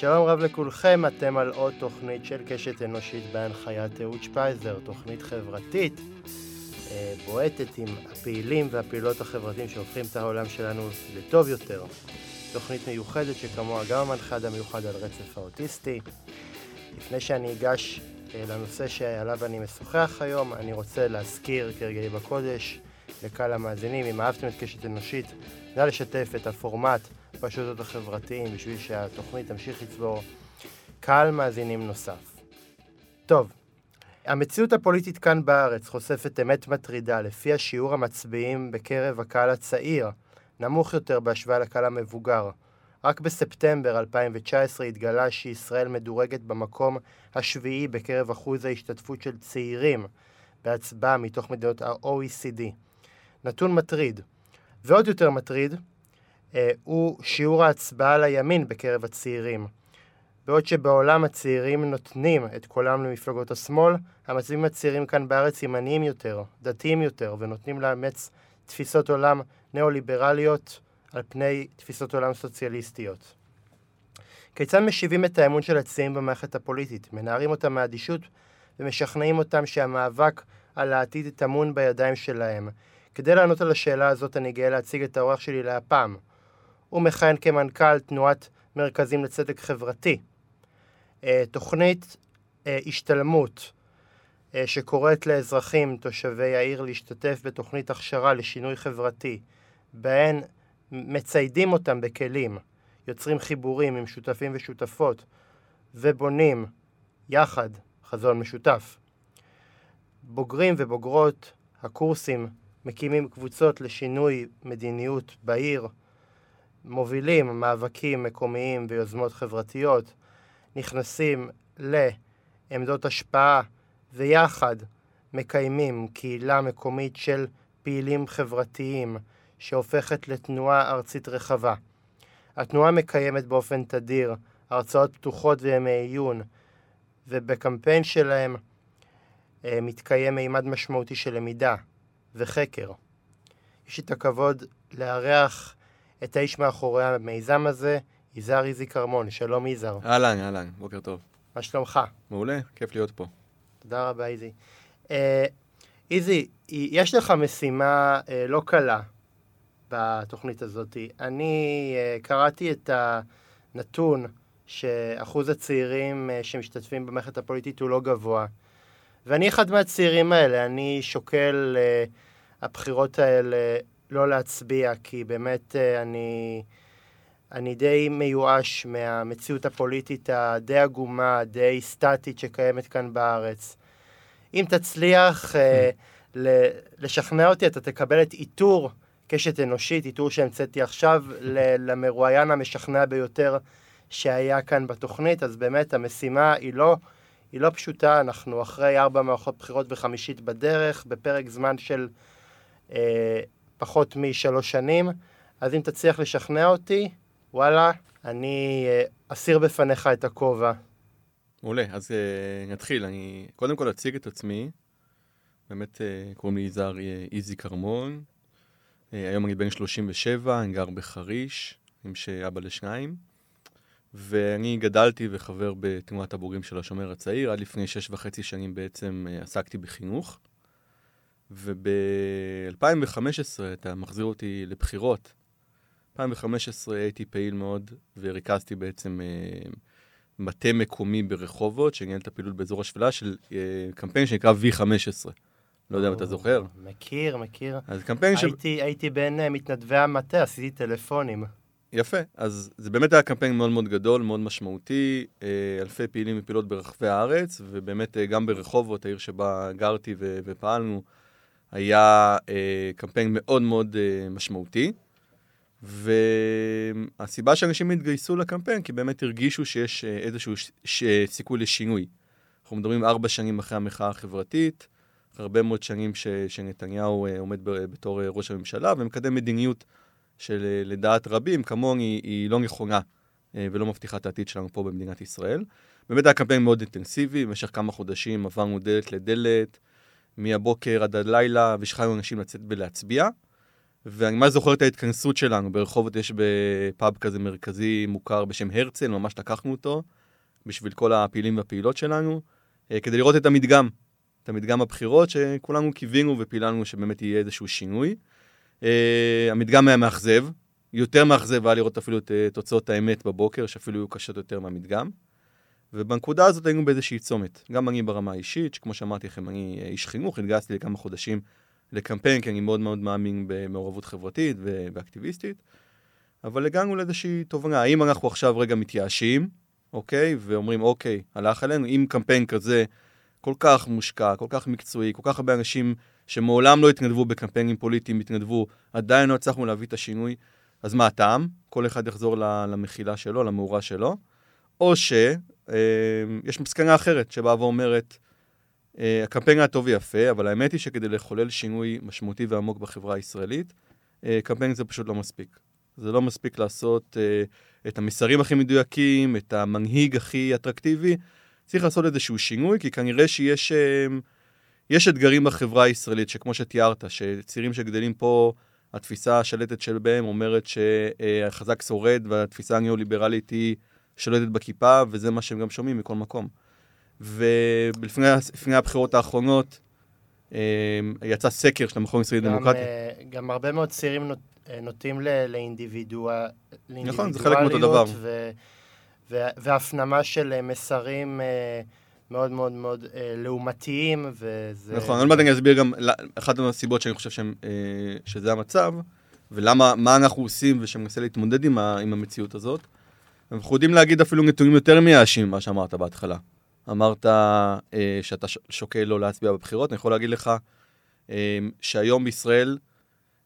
שלום רב לכולכם, אתם על עוד תוכנית של קשת אנושית בהנחיית אהוד שפייזר, תוכנית חברתית אה, בועטת עם הפעילים והפעילות החברתיים שהופכים את העולם שלנו לטוב יותר. תוכנית מיוחדת שכמוה גם המנחד המיוחד על רצף האוטיסטי. לפני שאני אגש אה, לנושא שעליו אני משוחח היום, אני רוצה להזכיר כרגעי בקודש לקהל המאזינים, אם אהבתם את קשת אנושית, נא לשתף את הפורמט ברשתות החברתיים בשביל שהתוכנית תמשיך לצבור קהל מאזינים נוסף. טוב, המציאות הפוליטית כאן בארץ חושפת אמת מטרידה, לפיה שיעור המצביעים בקרב הקהל הצעיר נמוך יותר בהשוואה לקהל המבוגר. רק בספטמבר 2019 התגלה שישראל מדורגת במקום השביעי בקרב אחוז ההשתתפות של צעירים בהצבעה מתוך מדינות ה-OECD. נתון מטריד. ועוד יותר מטריד הוא שיעור ההצבעה לימין בקרב הצעירים. בעוד שבעולם הצעירים נותנים את קולם למפלגות השמאל, המצביעים הצעירים כאן בארץ ימניים יותר, דתיים יותר, ונותנים לאמץ תפיסות עולם ניאו-ליברליות על פני תפיסות עולם סוציאליסטיות. כיצד משיבים את האמון של הצעירים במערכת הפוליטית? מנערים אותם מאדישות ומשכנעים אותם שהמאבק על העתיד טמון בידיים שלהם. כדי לענות על השאלה הזאת אני גאה להציג את האורח שלי להפעם. הוא מכהן כמנכ"ל תנועת מרכזים לצדק חברתי. אה, תוכנית אה, השתלמות אה, שקוראת לאזרחים תושבי העיר להשתתף בתוכנית הכשרה לשינוי חברתי, בהן מציידים אותם בכלים, יוצרים חיבורים עם שותפים ושותפות ובונים יחד חזון משותף. בוגרים ובוגרות הקורסים מקימים קבוצות לשינוי מדיניות בעיר, מובילים מאבקים מקומיים ויוזמות חברתיות, נכנסים לעמדות השפעה ויחד מקיימים קהילה מקומית של פעילים חברתיים שהופכת לתנועה ארצית רחבה. התנועה מקיימת באופן תדיר הרצאות פתוחות וימי עיון, ובקמפיין שלהם אה, מתקיים מימד משמעותי של למידה וחקר. יש את הכבוד לארח את האיש מאחורי המיזם הזה, יזהר איזי כרמון. שלום יזהר. אהלן, אהלן, בוקר טוב. מה שלומך? מעולה, כיף להיות פה. תודה רבה, איזי. אה, איזי, יש לך משימה אה, לא קלה בתוכנית הזאת. אני אה, קראתי את הנתון שאחוז הצעירים אה, שמשתתפים במערכת הפוליטית הוא לא גבוה. ואני אחד מהצעירים האלה, אני שוקל אה, הבחירות האלה לא להצביע, כי באמת אה, אני, אני די מיואש מהמציאות הפוליטית הדי עגומה, די סטטית שקיימת כאן בארץ. אם תצליח אה, לשכנע אותי, אתה תקבל את עיטור קשת אנושית, עיטור שהמצאתי עכשיו למרואיין המשכנע ביותר שהיה כאן בתוכנית, אז באמת המשימה היא לא, היא לא פשוטה, אנחנו אחרי ארבע מערכות בחירות וחמישית בדרך, בפרק זמן של אה, פחות משלוש שנים, אז אם תצליח לשכנע אותי, וואלה, אני אה, אסיר בפניך את הכובע. מעולה, אז uh, נתחיל. אני קודם כל אציג את עצמי. באמת uh, קוראים לי יזהר איזי כרמון. Uh, היום אני בן 37, אני גר בחריש, עם שאבא לשניים. ואני גדלתי וחבר בתנועת הבוגרים של השומר הצעיר. עד לפני שש וחצי שנים בעצם uh, עסקתי בחינוך. וב-2015, אתה מחזיר אותי לבחירות, 2015 הייתי פעיל מאוד וריכזתי בעצם uh, מטה מקומי ברחובות, שניהל את הפעילות באזור השפלה של uh, קמפיין שנקרא V15. לא יודע אם אתה זוכר. מכיר, מכיר. אז קמפיין ש... הייתי, הייתי בין uh, מתנדבי המטה, עשיתי טלפונים. יפה, אז זה באמת היה קמפיין מאוד מאוד גדול, מאוד משמעותי, אלפי פעילים ופעילות ברחבי הארץ, ובאמת גם ברחובות, העיר שבה גרתי ופעלנו, היה אה, קמפיין מאוד מאוד אה, משמעותי. והסיבה שאנשים התגייסו לקמפיין, כי באמת הרגישו שיש אה, איזשהו ש... ש... סיכוי לשינוי. אנחנו מדברים ארבע שנים אחרי המחאה החברתית, הרבה מאוד שנים ש... שנתניהו אה, עומד ב... בתור אה, ראש הממשלה ומקדם מדיניות שלדעת רבים, כמוני, היא לא נכונה ולא מבטיחה את העתיד שלנו פה במדינת ישראל. באמת היה קמפיין מאוד אינטנסיבי, במשך כמה חודשים עברנו דלת לדלת, מהבוקר עד הלילה, ושחררנו אנשים לצאת ולהצביע. ואני ממש זוכר את ההתכנסות שלנו, ברחובות יש בפאב כזה מרכזי מוכר בשם הרצל, ממש לקחנו אותו, בשביל כל הפעילים והפעילות שלנו, אה, כדי לראות את המדגם, את המדגם הבחירות, שכולנו קיווינו ופיללנו שבאמת יהיה איזשהו שינוי. אה, המדגם היה מאכזב, יותר מאכזב היה לראות אפילו את אה, תוצאות האמת בבוקר, שאפילו היו קשות יותר מהמדגם. ובנקודה הזאת היינו באיזושהי צומת. גם אני ברמה האישית, שכמו שאמרתי לכם, אני איש חינוך, התגייסתי לכמה חודשים לקמפיין, כי אני מאוד מאוד מאמין במעורבות חברתית ואקטיביסטית, אבל הגענו לאיזושהי תובנה, האם אנחנו עכשיו רגע מתייאשים, אוקיי, ואומרים, אוקיי, הלך עלינו, אם קמפיין כזה כל כך מושקע, כל כך מקצועי, כל כך הרבה אנשים שמעולם לא התנדבו בקמפיינים פוליטיים, התנדבו, עדיין לא הצלחנו להביא את השינוי, אז מה הטעם? כל אחד יחזור למחילה שלו, למאורה שלו, או שיש אה, מסקנה אחרת שבאה ואומרת, אה, הקמפיין היה טוב ויפה, אבל האמת היא שכדי לחולל שינוי משמעותי ועמוק בחברה הישראלית, אה, קמפיין זה פשוט לא מספיק. זה לא מספיק לעשות את המסרים הכי מדויקים, את המנהיג הכי אטרקטיבי. צריך לעשות איזשהו שינוי, כי כנראה שיש יש אתגרים בחברה הישראלית, שכמו שתיארת, שצעירים שגדלים פה, התפיסה השלטת שלהם אומרת שהחזק שורד, והתפיסה הניאו-ליברלית היא שולטת בכיפה, וזה מה שהם גם שומעים מכל מקום. ולפני הבחירות האחרונות אה, יצא סקר של המכון הישראלי דמוקרטי. אה, גם הרבה מאוד צעירים אה, נוטים לאינדיבידואליות. נכון, זה חלק מאותו דבר. והפנמה של מסרים מאוד מאוד מאוד לעומתיים, וזה... נכון, עוד מעט אני אסביר גם אחת מהסיבות שאני חושב שהם, שזה המצב, ולמה, מה אנחנו עושים ושמנסה להתמודד עם, עם המציאות הזאת. אנחנו יודעים להגיד אפילו נתונים יותר מייאשים ממה שאמרת בהתחלה. אמרת אה, שאתה שוקל לא להצביע בבחירות, אני יכול להגיד לך אה, שהיום בישראל,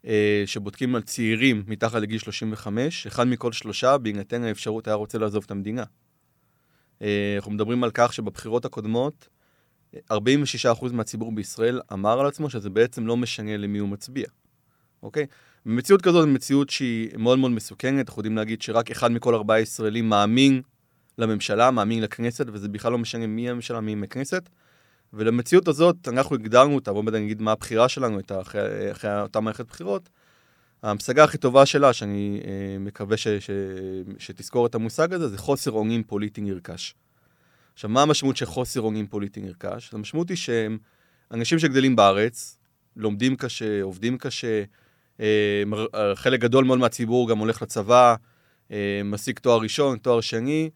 אה, שבודקים על צעירים מתחת לגיל 35, אחד מכל שלושה, בהינתן האפשרות, היה רוצה לעזוב את המדינה. אה, אנחנו מדברים על כך שבבחירות הקודמות, 46% מהציבור בישראל אמר על עצמו שזה בעצם לא משנה למי הוא מצביע, אוקיי? במציאות כזאת, מציאות שהיא מאוד מאוד מסוכנת, אנחנו יודעים להגיד שרק אחד מכל ארבעה ישראלים מאמין לממשלה, מאמין לכנסת, וזה בכלל לא משנה מי הממשלה, מי הכנסת. ולמציאות הזאת, אנחנו הגדרנו אותה, בואו נגיד מה הבחירה שלנו הייתה אחרי, אחרי אותה מערכת בחירות. ההמשגה הכי טובה שלה, שאני אה, מקווה ש, ש, שתזכור את המושג הזה, זה חוסר אונים פוליטי נרכש. עכשיו, מה המשמעות של חוסר אונים פוליטי נרכש? המשמעות היא שהם אנשים שגדלים בארץ, לומדים קשה, עובדים קשה, חלק גדול מאוד מהציבור גם הולך לצבא, אה, משיג תואר ראשון, תואר שני,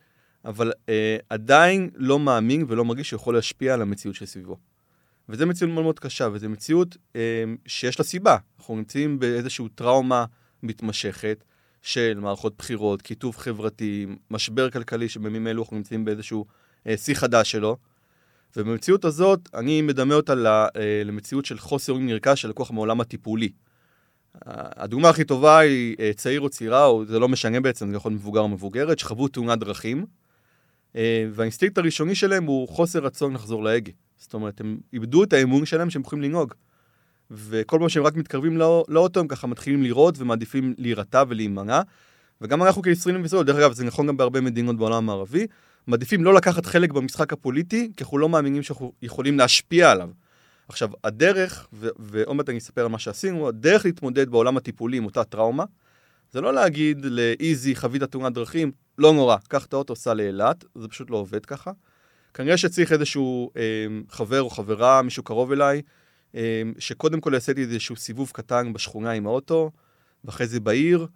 אבל אה, עדיין לא מאמין ולא מרגיש שהוא יכול להשפיע על המציאות שסביבו. וזו מציאות מאוד מאוד קשה, וזו מציאות אה, שיש לה סיבה. אנחנו נמצאים באיזושהי טראומה מתמשכת של מערכות בחירות, קיטוב חברתי, משבר כלכלי שבימים אלו אנחנו נמצאים באיזשהו אה, שיא חדש שלו. ובמציאות הזאת, אני מדמה אותה אה, למציאות של חוסר נרכש של לקוח מעולם הטיפולי. הדוגמה הכי טובה היא אה, צעיר או צעירה, או זה לא משנה בעצם, זה יכול להיות מבוגר או מבוגרת, שחוו תאונת דרכים, אה, והאינסטינקט הראשוני שלהם הוא חוסר רצון לחזור להגה. זאת אומרת, הם איבדו את האמון שלהם שהם יכולים לנהוג. וכל פעם שהם רק מתקרבים לא, לאוטו, הם ככה מתחילים לראות ומעדיפים להירתע ולהימנע. וגם אנחנו כישראלים בישראל, דרך אגב, זה נכון גם בהרבה מדינות בעולם המערבי, מעדיפים לא לקחת חלק במשחק הפוליטי, כי אנחנו לא מאמינים שאנחנו יכולים להשפיע עליו. עכשיו, הדרך, ועוד מעט אני אספר על מה שעשינו, הדרך להתמודד בעולם הטיפולי עם אותה טראומה, זה לא להגיד לאיזי, חווית תאונת דרכים, לא נורא, קח את האוטו, סע לאילת, זה פשוט לא עובד ככה. כנראה שצריך איזשהו אה, חבר או חברה, מישהו קרוב אליי, אה, שקודם כל יעשה לי איזשהו סיבוב קטן בשכונה עם האוטו, ואחרי זה בעיר,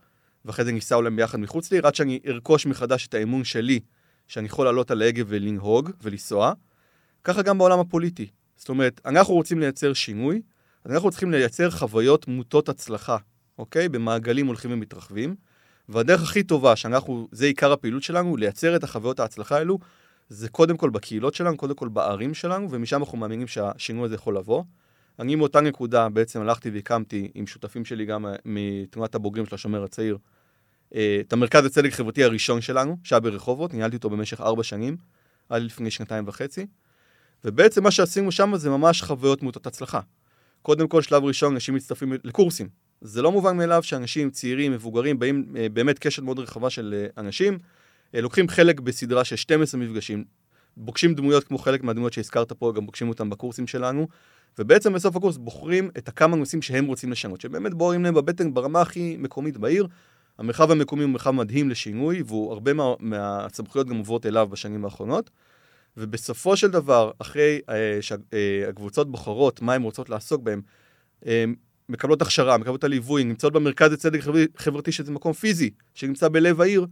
ואחרי זה ניסע אולי ביחד מחוץ לעיר, עד שאני ארכוש מחדש את האמון שלי, שאני יכול לעלות על ההגה ולנהוג ולנסוע. ככה גם בעולם הפוליטי. זאת אומרת, אנחנו רוצים לייצר שינוי, אז אנחנו צריכים לייצר חוויות מוטות הצלחה, אוקיי? במעגלים הולכים ומתרחבים. והדרך הכי טובה שאנחנו, זה עיקר הפעילות שלנו, לייצר את החוויות ההצלחה האלו, זה קודם כל בקהילות שלנו, קודם כל בערים שלנו, ומשם אנחנו מאמינים שהשינוי הזה יכול לבוא. אני מאותה נקודה בעצם הלכתי והקמתי עם שותפים שלי גם אה, מתנועת הבוגרים של השומר הצעיר, אה, את המרכז לצדק חברתי הראשון שלנו, שהיה ברחובות, ניהלתי אותו במשך ארבע שנים, עד לפני שנתיים וחצי. ובעצם מה שעשינו שם זה ממש חוויות מוטות הצלחה. קודם כל, שלב ראשון, אנשים מצטרפים לקורסים. זה לא מובן מאליו שאנשים צעירים, מבוגרים, באים אה, באמת קשת מאוד רחבה של אה, אנשים, אה, לוקחים חלק בסדרה של 12 מפגשים, פוגשים דמויות כמו חלק מהדמויות שהזכרת פה, גם פוגשים אותם בקורסים שלנו, ובעצם בסוף הקורס בוחרים את הכמה נושאים שהם רוצים לשנות, שבאמת בוערים להם בבטן ברמה הכי מקומית בעיר. המרחב המקומי הוא מרחב מדהים לשינוי, והוא הרבה מה, מהסמכויות גם עוברות אליו בשנים האחרונות. ובסופו של דבר, אחרי אה, שהקבוצות אה, בוחרות מה הן רוצות לעסוק בהן, אה, מקבלות הכשרה, מקבלות הליווי, נמצאות במרכז לצדק חברתי, שזה מקום פיזי, שנמצא בלב העיר,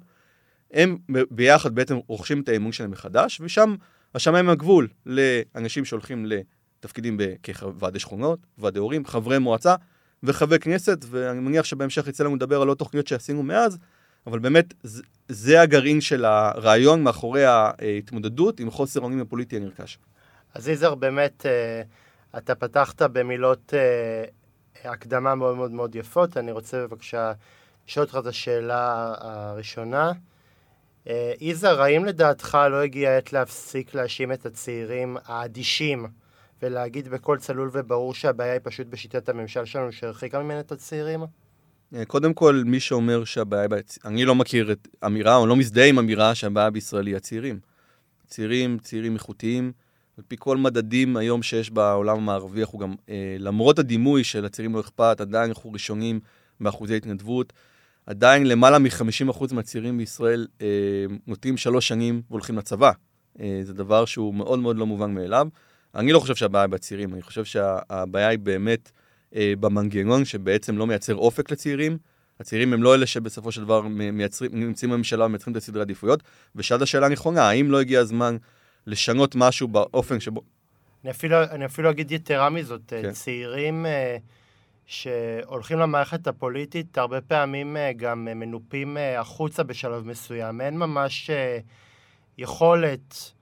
הם ביחד בעצם רוכשים את האמון שלהם מחדש, ושם השמיים הגבול לאנשים שהולכים לתפקידים כוועדי שכונות, ועדי הורים, חברי מועצה וחברי כנסת, ואני מניח שבהמשך יצא לנו לדבר על עוד תוכניות שעשינו מאז, אבל באמת זה, הגרעין של הרעיון מאחורי ההתמודדות עם חוסר האונים הפוליטי הנרכש. אז יזהר, באמת, אה, אתה פתחת במילות אה, הקדמה מאוד מאוד מאוד יפות. אני רוצה בבקשה לשאול אותך את השאלה הראשונה. אה, יזהר, האם לדעתך לא הגיע העת להפסיק להאשים את הצעירים האדישים ולהגיד בקול צלול וברור שהבעיה היא פשוט בשיטת הממשל שלנו שהרחיקה ממנה את הצעירים? אה, קודם כל, מי שאומר שהבעיה, אני לא מכיר את אמירה, או לא מזדהה עם אמירה שהבעיה בישראל היא הצעירים. צעירים, צעירים איכותיים, על פי כל מדדים היום שיש בעולם המערבי, אנחנו גם, אה, למרות הדימוי של הצעירים לא אכפת, עדיין אנחנו ראשונים באחוזי התנדבות. עדיין למעלה מ-50% מהצעירים בישראל אה, נוטים שלוש שנים והולכים לצבא. אה, זה דבר שהוא מאוד מאוד לא מובן מאליו. אני לא חושב שהבעיה בצעירים, אני חושב שהבעיה היא באמת אה, במנגנון שבעצם לא מייצר אופק לצעירים. הצעירים הם לא אלה שבסופו של דבר מייצרים, נמצאים בממשלה ומייצרים את הסדרי העדיפויות. ושאלת השאלה הנכונה, האם לא הגיע הזמן לשנות משהו באופן שבו... אני אפילו, אני אפילו אגיד יתרה מזאת, כן. צעירים... שהולכים למערכת הפוליטית, הרבה פעמים אה, גם מנופים אה, החוצה בשלב מסוים. אין ממש אה, יכולת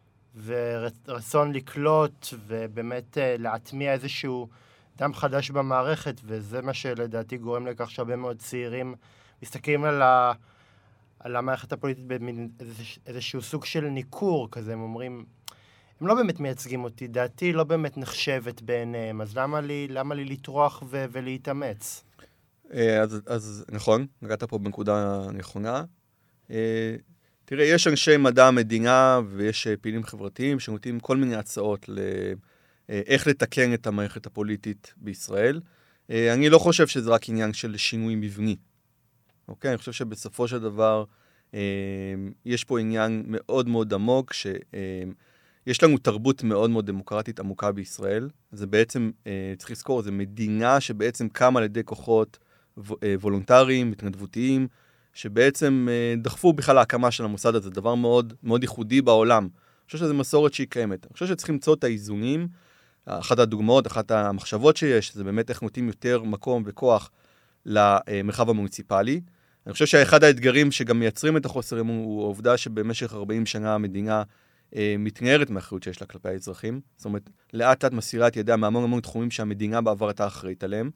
ורצון לקלוט ובאמת להטמיע איזשהו דם חדש במערכת, וזה מה שלדעתי גורם לכך שהרבה מאוד צעירים מסתכלים על, ה... על המערכת הפוליטית במין איזשהו סוג של ניכור כזה, הם אומרים, הם לא באמת מייצגים אותי, דעתי לא באמת נחשבת בעיניהם, אז למה לי, למה לי לטרוח ו- ולהתאמץ? אה, אז, אז נכון, נגעת פה בנקודה נכונה. אה, תראה, יש אנשי מדע המדינה ויש אה, פעילים חברתיים שנותנים כל מיני הצעות לאיך לתקן את המערכת הפוליטית בישראל. אני לא חושב שזה רק עניין של שינוי מבני. אוקיי? אני חושב שבסופו של דבר יש פה עניין מאוד מאוד עמוק, ש... יש לנו תרבות מאוד מאוד דמוקרטית עמוקה בישראל. זה בעצם, אה, צריך לזכור, זו מדינה שבעצם קמה על ידי כוחות אה, וולונטריים, התנדבותיים, שבעצם אה, דחפו בכלל להקמה של המוסד הזה, דבר מאוד, מאוד ייחודי בעולם. אני חושב שזו מסורת שהיא קיימת. אני חושב שצריך למצוא את האיזונים. אחת הדוגמאות, אחת המחשבות שיש, זה באמת איך נותנים יותר מקום וכוח למרחב המוניציפלי. אני חושב שאחד האתגרים שגם מייצרים את החוסר אמון הוא העובדה שבמשך 40 שנה המדינה אה, מתנערת מהאחריות שיש לה כלפי האזרחים. זאת אומרת, לאט לאט מסירה את ידיה מהמון המון תחומים שהמדינה בעבר הייתה אחראית עליהם.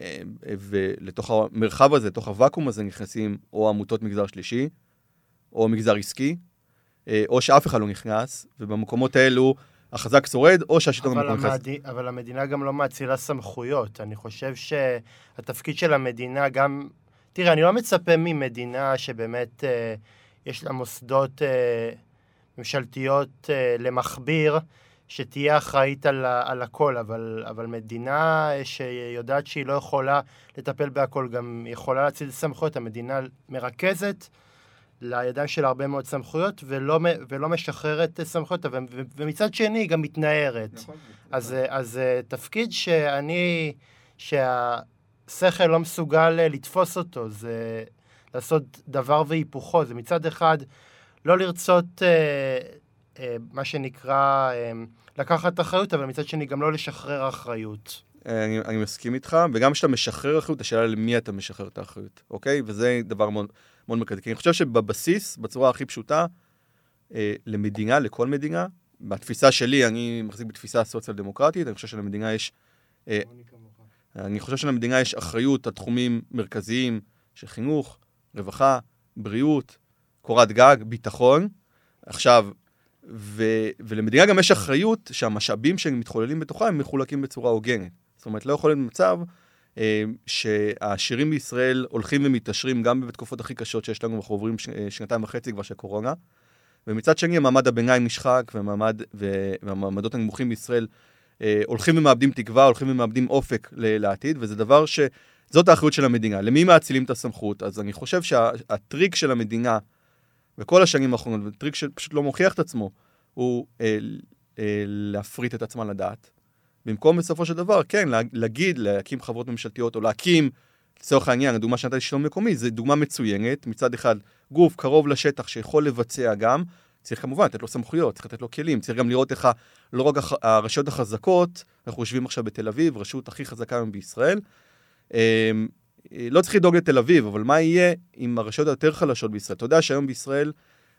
אה, ולתוך המרחב הזה, לתוך הוואקום הזה נכנסים או עמותות מגזר שלישי, או מגזר עסקי, אה, או שאף אחד לא נכנס, ובמקומות האלו החזק שורד, או שהשלטון המקומי נכנס. אבל המדינה גם לא מאצילה סמכויות. אני חושב שהתפקיד של המדינה גם... תראה, אני לא מצפה ממדינה שבאמת אה, יש לה מוסדות... אה, ממשלתיות אה, למכביר, שתהיה אחראית על, על הכל, אבל, אבל מדינה שיודעת שהיא לא יכולה לטפל בהכל, גם יכולה להציל סמכויות, המדינה מרכזת לידיים של הרבה מאוד סמכויות, ולא, ולא משחררת סמכויות, ומצד שני היא גם מתנערת. נכון. אז, אז אה, תפקיד שאני, שהשכל לא מסוגל לתפוס אותו, זה לעשות דבר והיפוכו, זה מצד אחד... לא לרצות, אה, אה, מה שנקרא, אה, לקחת אחריות, אבל מצד שני גם לא לשחרר אחריות. אה, אני, אני מסכים איתך, וגם כשאתה משחרר אחריות, השאלה למי אתה משחרר את האחריות, אוקיי? וזה דבר מאוד, מאוד מרכזי. כי אני חושב שבבסיס, בצורה הכי פשוטה, אה, למדינה, לכל מדינה, בתפיסה שלי, אני מחזיק בתפיסה סוציאל-דמוקרטית, אני חושב שלמדינה יש... אה, אני חושב שלמדינה יש אחריות על תחומים מרכזיים של חינוך, רווחה, בריאות, קורת גג, ביטחון. עכשיו, ו, ולמדינה גם יש אחריות שהמשאבים שמתחוללים בתוכה הם מחולקים בצורה הוגנת. זאת אומרת, לא יכול להיות מצב אה, שהעשירים בישראל הולכים ומתעשרים גם בתקופות הכי קשות שיש לנו, אנחנו עוברים ש, שנתיים וחצי כבר של קורונה, ומצד שני המעמד הביניים נשחק, והמעמד, והמעמדות הנמוכים בישראל אה, הולכים ומאבדים תקווה, הולכים ומאבדים אופק לעתיד, וזה דבר ש... זאת האחריות של המדינה. למי מאצילים את הסמכות? אז אני חושב שהטריק של המדינה בכל השנים האחרונות, טריק שפשוט לא מוכיח את עצמו, הוא אה, אה, להפריט את עצמה לדעת. במקום בסופו של דבר, כן, להגיד, להקים חברות ממשלתיות, או להקים, לצורך העניין, הדוגמה שנתתי שלום מקומי, זו דוגמה מצוינת. מצד אחד, גוף קרוב לשטח שיכול לבצע גם, צריך כמובן לתת לו סמכויות, צריך לתת לו כלים, צריך גם לראות איך לא רק הרשויות החזקות, אנחנו יושבים עכשיו בתל אביב, רשות הכי חזקה היום בישראל. אמ, לא צריך לדאוג לתל אביב, אבל מה יהיה עם הרשויות היותר חלשות בישראל? אתה יודע שהיום בישראל,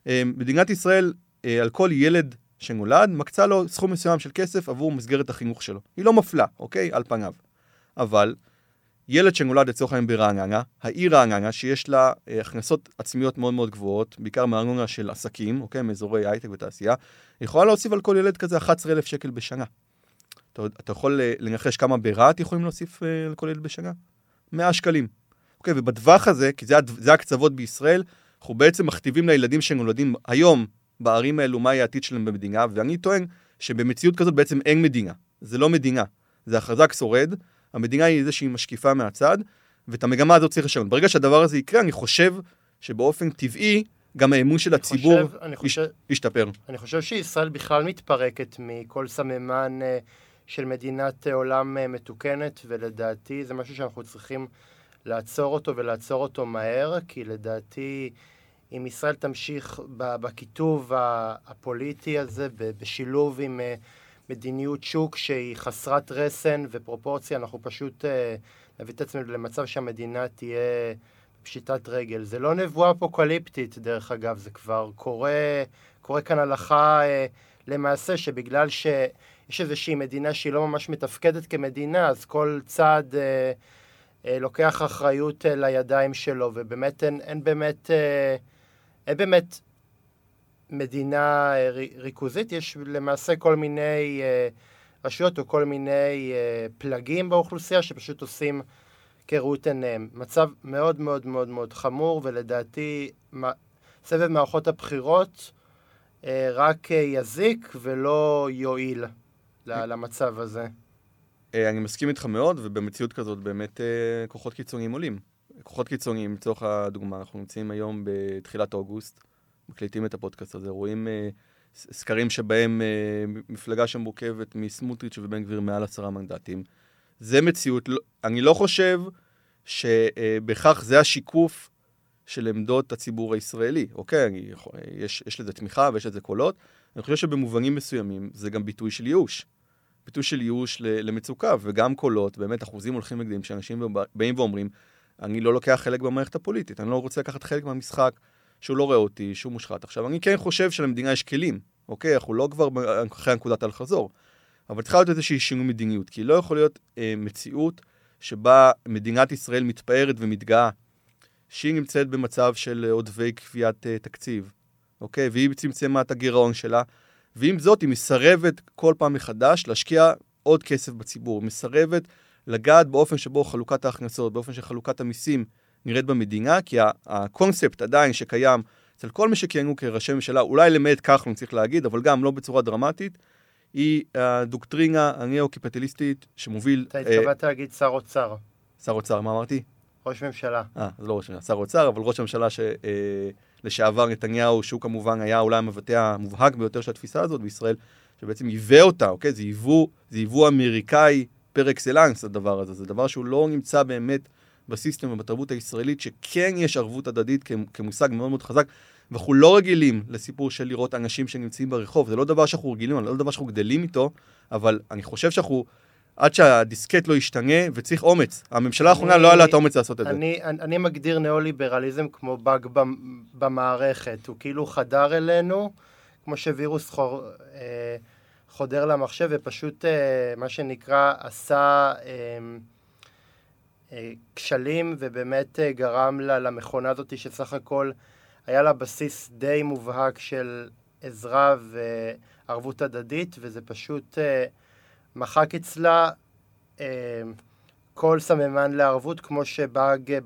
אמ, מדינת ישראל, אה, על כל ילד שנולד, מקצה לו סכום מסוים של כסף עבור מסגרת החינוך שלו. היא לא מפלה, אוקיי? על פניו. אבל ילד שנולד לצורך העניין ברעננה, העיר רעננה, שיש לה אה, הכנסות עצמיות מאוד מאוד גבוהות, בעיקר מארנונה של עסקים, אוקיי? מאזורי הייטק ותעשייה, יכולה להוסיף על כל ילד כזה 11,000 שקל בשנה. אתה, אתה יכול אה, לנחש כמה ברהט יכולים להוסיף אה, על כל ילד בשנה? 100 שקלים. אוקיי, ובטווח הזה, כי זה, זה הקצוות בישראל, אנחנו בעצם מכתיבים לילדים שנולדים היום בערים האלו מה יהיה העתיד שלהם במדינה, ואני טוען שבמציאות כזאת בעצם אין מדינה. זה לא מדינה, זה החזק שורד, המדינה היא זה שהיא משקיפה מהצד, ואת המגמה הזאת צריך לשנות. ברגע שהדבר הזה יקרה, אני חושב שבאופן טבעי, גם האמון של הציבור חושב, אני חושב, ישתפר. אני חושב שישראל בכלל מתפרקת מכל סממן uh, של מדינת uh, עולם uh, מתוקנת, ולדעתי זה משהו שאנחנו צריכים לעצור אותו ולעצור אותו מהר, כי לדעתי אם ישראל תמשיך בכיתוב הפוליטי הזה, בשילוב עם... Uh, מדיניות שוק שהיא חסרת רסן ופרופורציה, אנחנו פשוט אה, נביא את עצמנו למצב שהמדינה תהיה פשיטת רגל. זה לא נבואה אפוקליפטית, דרך אגב, זה כבר קורה, קורה כאן הלכה אה, למעשה, שבגלל שיש איזושהי מדינה שהיא לא ממש מתפקדת כמדינה, אז כל אה, אה, לוקח אחריות אה, לידיים שלו, ובאמת אין, אין באמת... אה, אין באמת מדינה אה, ריכוזית, יש למעשה כל מיני אה, רשויות או כל מיני אה, פלגים באוכלוסייה שפשוט עושים כראות עיניהם. מצב מאוד מאוד מאוד מאוד חמור, ולדעתי סבב מערכות הבחירות רק יזיק ולא יועיל למצב הזה. אני מסכים איתך מאוד, ובמציאות כזאת באמת כוחות קיצוניים עולים. כוחות קיצוניים, לצורך הדוגמה, אנחנו נמצאים היום בתחילת אוגוסט. מקליטים את הפודקאסט הזה, רואים uh, סקרים שבהם uh, מפלגה שמורכבת מסמוטריץ' ובן גביר מעל עשרה מנדטים. זה מציאות, לא, אני לא חושב שבכך uh, זה השיקוף של עמדות הציבור הישראלי, אוקיי? אני, יש, יש לזה תמיכה ויש לזה קולות. אני חושב שבמובנים מסוימים זה גם ביטוי של ייאוש. ביטוי של ייאוש למצוקה, וגם קולות, באמת אחוזים הולכים וגדלים, שאנשים באים ואומרים, אני לא לוקח חלק במערכת הפוליטית, אני לא רוצה לקחת חלק מהמשחק. שהוא לא רואה אותי, שהוא מושחת. עכשיו, אני כן חושב שלמדינה יש כלים, אוקיי? אנחנו לא כבר אחרי נקודת אל-חזור, אבל צריכה להיות איזושהי שינוי מדיניות, כי לא יכול להיות אה, מציאות שבה מדינת ישראל מתפארת ומתגאה שהיא נמצאת במצב של עודפי קביעת אה, תקציב, אוקיי? והיא צמצמה את הגירעון שלה, ועם זאת היא מסרבת כל פעם מחדש להשקיע עוד כסף בציבור, מסרבת לגעת באופן שבו חלוקת ההכנסות, באופן שחלוקת המיסים נראית במדינה, כי הקונספט עדיין שקיים אצל כל מי שכיהנו כראשי ממשלה, אולי למעט כחלון צריך להגיד, אבל גם לא בצורה דרמטית, היא הדוקטרינה הניאו-קיפטליסטית שמוביל... אתה התכוונת אה, להגיד שר אוצר. שר אוצר, מה אמרתי? ראש ממשלה. אה, זה לא ראש ממשלה, שר אוצר, אבל ראש הממשלה ש... אה, לשעבר נתניהו, שהוא כמובן היה אולי המבטא המובהק ביותר של התפיסה הזאת בישראל, שבעצם ייבא אותה, אוקיי? זה ייבוא, זה ייבוא אמריקאי פר אקסלנס, הדבר הזה. זה דבר שהוא לא נמצא באמת בסיסטם ובתרבות הישראלית, שכן יש ערבות הדדית כמושג מאוד מאוד חזק, ואנחנו לא רגילים לסיפור של לראות אנשים שנמצאים ברחוב, זה לא דבר שאנחנו רגילים, זה לא דבר שאנחנו גדלים איתו, אבל אני חושב שאנחנו... עד שהדיסקט לא ישתנה, וצריך אומץ. הממשלה האחרונה לא היה לה את האומץ לעשות את זה. אני, אני, אני מגדיר ניאו-ליברליזם כמו באג במערכת. הוא כאילו חדר אלינו, כמו שווירוס חור, אה, חודר למחשב, ופשוט, אה, מה שנקרא, עשה... אה, כשלים ובאמת אה, גרם לה, למכונה הזאת שסך הכל היה לה בסיס די מובהק של עזרה וערבות הדדית וזה פשוט אה, מחק אצלה אה, כל סממן לערבות כמו שבאג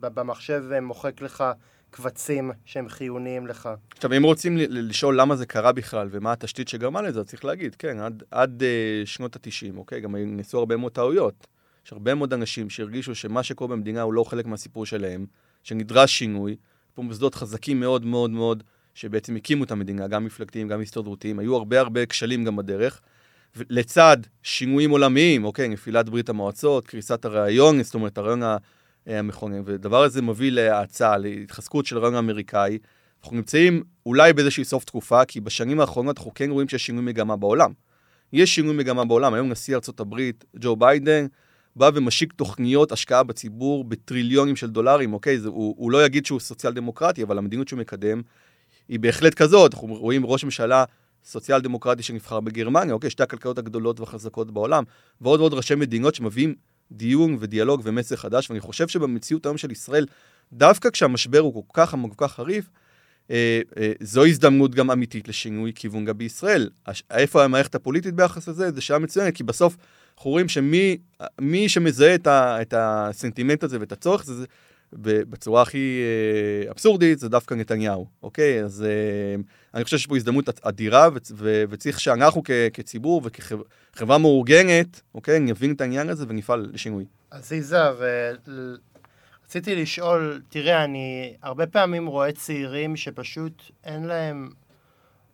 במחשב מוחק לך קבצים שהם חיוניים לך. עכשיו, אם רוצים לשאול למה זה קרה בכלל ומה התשתית שגרמה לזה, צריך להגיד, כן, עד, עד uh, שנות ה-90, אוקיי? גם נעשו הרבה מאוד טעויות. יש הרבה מאוד אנשים שהרגישו שמה שקורה במדינה הוא לא חלק מהסיפור שלהם, שנדרש שינוי. פה מוסדות חזקים מאוד מאוד מאוד, שבעצם הקימו את המדינה, גם מפלגתיים, גם הסתדרותיים. היו הרבה הרבה כשלים גם בדרך. לצד שינויים עולמיים, אוקיי, נפילת ברית המועצות, קריסת הרעיון, זאת אומרת, הרעיון המכונן, ודבר הזה מוביל להאצה, להתחזקות של הרעיון האמריקאי. אנחנו נמצאים אולי באיזושהי סוף תקופה, כי בשנים האחרונות אנחנו כן רואים שיש שינוי מגמה בעולם. יש שינוי מגמה בעולם, היום נשיא הברית, ג'ו ביידן, בא ומשיק תוכניות השקעה בציבור בטריליונים של דולרים, אוקיי? זה, הוא, הוא לא יגיד שהוא סוציאל דמוקרטי, אבל המדיניות שהוא מקדם היא בהחלט כזאת. אנחנו רואים ראש ממשלה סוציאל דמוקרטי שנבחר בגרמניה, אוקיי? שתי הכלכלות הגדולות והחזקות בעולם, ועוד ועוד ראשי מדינות שמביאים דיון ודיאלוג ומסר חדש, ואני חושב שבמציאות היום של ישראל, דווקא כשהמשבר הוא כל כך עמוק, כל כך חריף, אה, אה, זו הזדמנות גם אמיתית לשינוי כיוון גם בישראל. הש, איפה המערכת הפוליטית ביחס לזה? זו שאלה מצוינת, כי בסוף אנחנו רואים שמי שמזהה את, ה, את הסנטימנט הזה ואת הצורך הזה, בצורה הכי אה, אבסורדית, זה דווקא נתניהו, אוקיי? אז אה, אני חושב שיש פה הזדמנות אדירה, וצריך שאנחנו כציבור וכחברה מאורגנת, אוקיי, נבין את העניין הזה ונפעל לשינוי. אז יזהר, רציתי לשאול, תראה, אני הרבה פעמים רואה צעירים שפשוט אין להם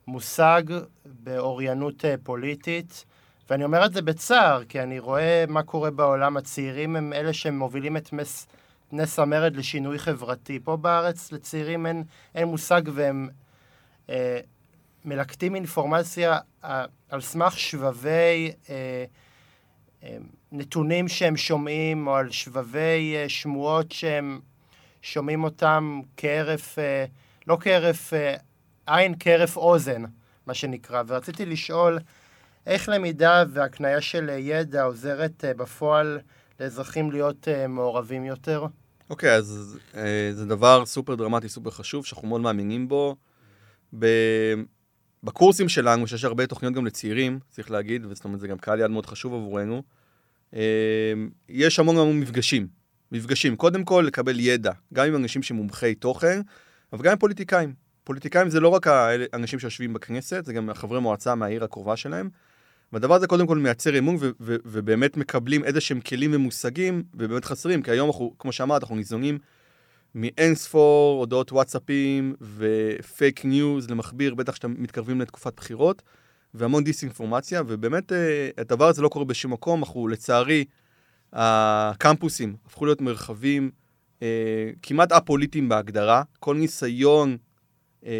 מושג באוריינות אה, פוליטית, ואני אומר את זה בצער, כי אני רואה מה קורה בעולם. הצעירים הם אלה שמובילים את מס, המרד לשינוי חברתי. פה בארץ לצעירים אין, אין מושג והם אה, מלקטים אינפורמציה אה, על סמך שבבי אה, אה, נתונים שהם שומעים, או על שבבי אה, שמועות שהם שומעים אותם כהרף, אה, לא כהרף אה, עין, כהרף אוזן, מה שנקרא. ורציתי לשאול, איך למידה והקנייה של ידע עוזרת אה, בפועל לאזרחים להיות אה, מעורבים יותר? אוקיי, okay, אז אה, זה דבר סופר דרמטי, סופר חשוב, שאנחנו מאוד מאמינים בו. ב... בקורסים שלנו, שיש הרבה תוכניות גם לצעירים, צריך להגיד, וזאת אומרת, זה גם קהל יד מאוד חשוב עבורנו, יש המון המון מפגשים. מפגשים, קודם כל לקבל ידע, גם עם אנשים שמומחי תוכן, אבל גם עם פוליטיקאים. פוליטיקאים זה לא רק האנשים שיושבים בכנסת, זה גם חברי מועצה מהעיר הקרובה שלהם. והדבר הזה קודם כל מייצר אמון ו- ו- ובאמת מקבלים איזה שהם כלים ומושגים, ובאמת חסרים, כי היום אנחנו, כמו שאמרת, אנחנו ניזונים מאין ספור הודעות וואטסאפים ו fake news למכביר, בטח שאתם מתקרבים לתקופת בחירות, והמון דיסאינפורמציה, ובאמת אה, הדבר הזה לא קורה בשום מקום, אנחנו לצערי, הקמפוסים הפכו להיות מרחבים אה, כמעט א-פוליטיים בהגדרה, כל ניסיון אה,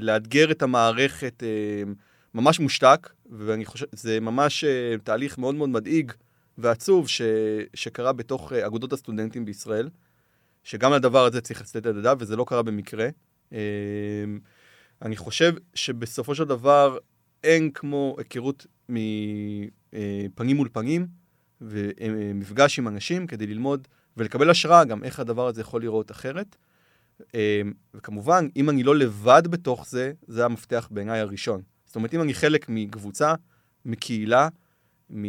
לאתגר את המערכת אה, ממש מושתק, ואני חושב, זה ממש uh, תהליך מאוד מאוד מדאיג ועצוב ש, שקרה בתוך uh, אגודות הסטודנטים בישראל, שגם לדבר הזה צריך לצאת את הדף, וזה לא קרה במקרה. Uh, אני חושב שבסופו של דבר אין כמו היכרות מפנים מול פנים, ומפגש עם אנשים כדי ללמוד ולקבל השראה גם איך הדבר הזה יכול לראות אחרת. וכמובן, אם אני לא לבד בתוך זה, זה המפתח בעיניי הראשון. זאת אומרת, אם אני חלק מקבוצה, מקהילה, מ...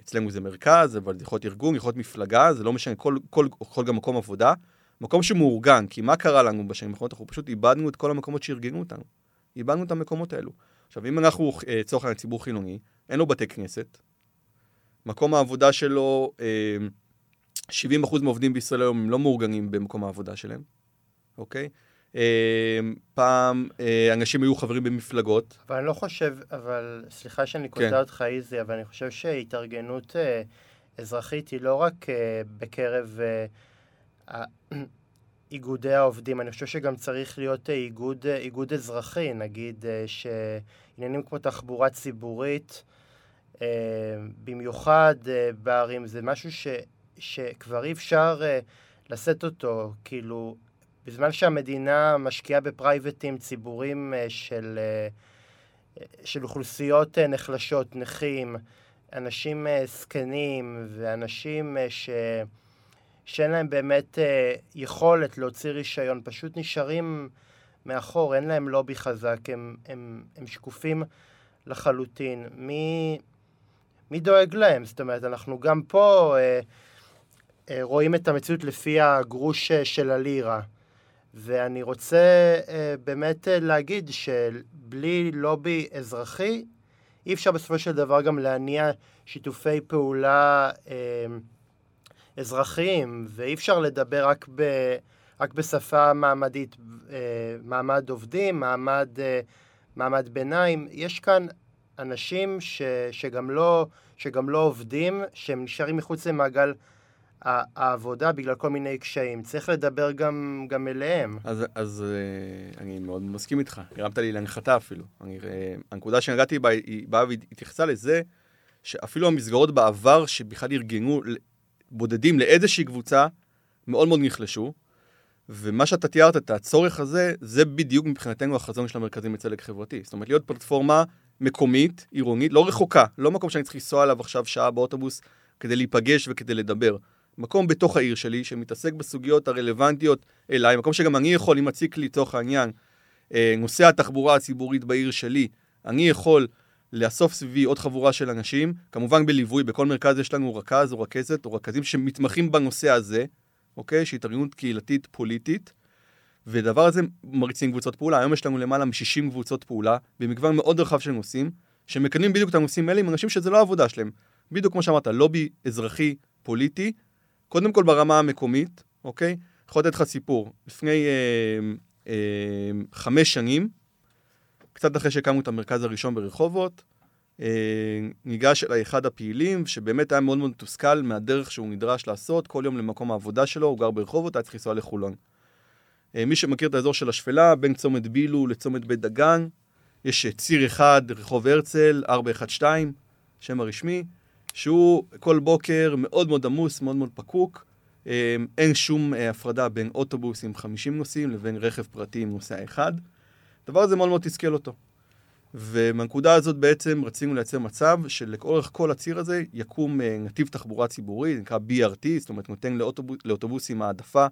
אצלנו זה מרכז, אבל זה יכול להיות ארגון, יכול להיות מפלגה, זה לא משנה, כל, כל, כל גם מקום עבודה, מקום שמאורגן, כי מה קרה לנו בשנים האחרונות? אנחנו פשוט איבדנו את כל המקומות שארגנו אותנו. איבדנו את המקומות האלו. עכשיו, אם אנחנו, אה, לצורך העניין, ציבור חילוני, אין לו בתי כנסת, מקום העבודה שלו, 70% אה, מהעובדים בישראל היום הם לא מאורגנים במקום העבודה שלהם, אוקיי? אה, פעם אה, אנשים היו חברים במפלגות. אבל אני לא חושב, אבל סליחה שאני קוטע כן. אותך איזי, אבל אני חושב שהתארגנות אה, אזרחית היא לא רק בקרב איגודי העובדים, אני חושב שגם צריך להיות איגוד, איגוד אזרחי, נגיד שעניינים כמו תחבורה ציבורית, במיוחד בערים, זה משהו ש, שכבר אי אפשר לשאת אותו, כאילו בזמן שהמדינה משקיעה בפרייבטים ציבורים אה, של, אה, של אוכלוסיות אה, נחלשות, נכים, אנשים זקנים ואנשים ש... שאין להם באמת יכולת להוציא רישיון, פשוט נשארים מאחור, אין להם לובי חזק, הם, הם, הם שקופים לחלוטין. מי, מי דואג להם? זאת אומרת, אנחנו גם פה אה, אה, רואים את המציאות לפי הגרוש של הלירה. ואני רוצה אה, באמת אה, להגיד שבלי לובי אזרחי, אי אפשר בסופו של דבר גם להניע שיתופי פעולה אה, אזרחיים, ואי אפשר לדבר רק, ב, רק בשפה מעמדית, אה, מעמד עובדים, מעמד, אה, מעמד ביניים. יש כאן אנשים ש, שגם, לא, שגם לא עובדים, שהם נשארים מחוץ למעגל העבודה בגלל כל מיני קשיים. צריך לדבר גם, גם אליהם. אז, אז uh, אני מאוד מסכים איתך, הרמת לי להנחתה אפילו. אני, uh, הנקודה שנגעתי בה, היא באה והתייחסה לזה שאפילו המסגרות בעבר שבכלל ארגנו בודדים לאיזושהי קבוצה, מאוד מאוד נחלשו. ומה שאתה תיארת, את הצורך הזה, זה בדיוק מבחינתנו החזון של המרכזים לצדק חברתי. זאת אומרת, להיות פלטפורמה מקומית, עירונית, לא רחוקה, לא מקום שאני צריך לנסוע אליו עכשיו שעה באוטובוס כדי להיפגש וכדי לדבר. מקום בתוך העיר שלי שמתעסק בסוגיות הרלוונטיות אליי, מקום שגם אני יכול, אם מציק לי לצורך העניין, אה, נושא התחבורה הציבורית בעיר שלי, אני יכול לאסוף סביבי עוד חבורה של אנשים, כמובן בליווי, בכל מרכז יש לנו רכז או רכזת או רכזים שמתמחים בנושא הזה, אוקיי? שהיא התארגנות קהילתית פוליטית, ודבר הזה מריצים קבוצות פעולה. היום יש לנו למעלה מ-60 קבוצות פעולה, במגוון מאוד רחב של נושאים, שמקדמים בדיוק את הנושאים האלה עם אנשים שזה לא העבודה שלהם. בדיוק כמו שאמרת, לובי אזרחי פוליטי, קודם כל ברמה המקומית, אוקיי? יכול לתת לך סיפור. לפני אה, אה, חמש שנים, קצת אחרי שהקמנו את המרכז הראשון ברחובות, אה, ניגש אליי אחד הפעילים, שבאמת היה מאוד מאוד מתוסכל מהדרך שהוא נדרש לעשות, כל יום למקום העבודה שלו, הוא גר ברחובות, היה צריך לנסוע לחולון. אה, מי שמכיר את האזור של השפלה, בין צומת בילו לצומת בית דגן, יש ציר אחד, רחוב הרצל, 412, שם הרשמי, שהוא כל בוקר מאוד מאוד עמוס, מאוד מאוד פקוק. אה, אין שום אה, הפרדה בין אוטובוס עם 50 נוסעים לבין רכב פרטי עם נוסע אחד. הדבר הזה מאוד מאוד תסכל אותו. ומהנקודה הזאת בעצם רצינו לייצר מצב שלאורך כל הציר הזה יקום אה, נתיב תחבורה ציבורי, זה נקרא BRT, זאת אומרת נותן לאוטובוס, לאוטובוסים העדפה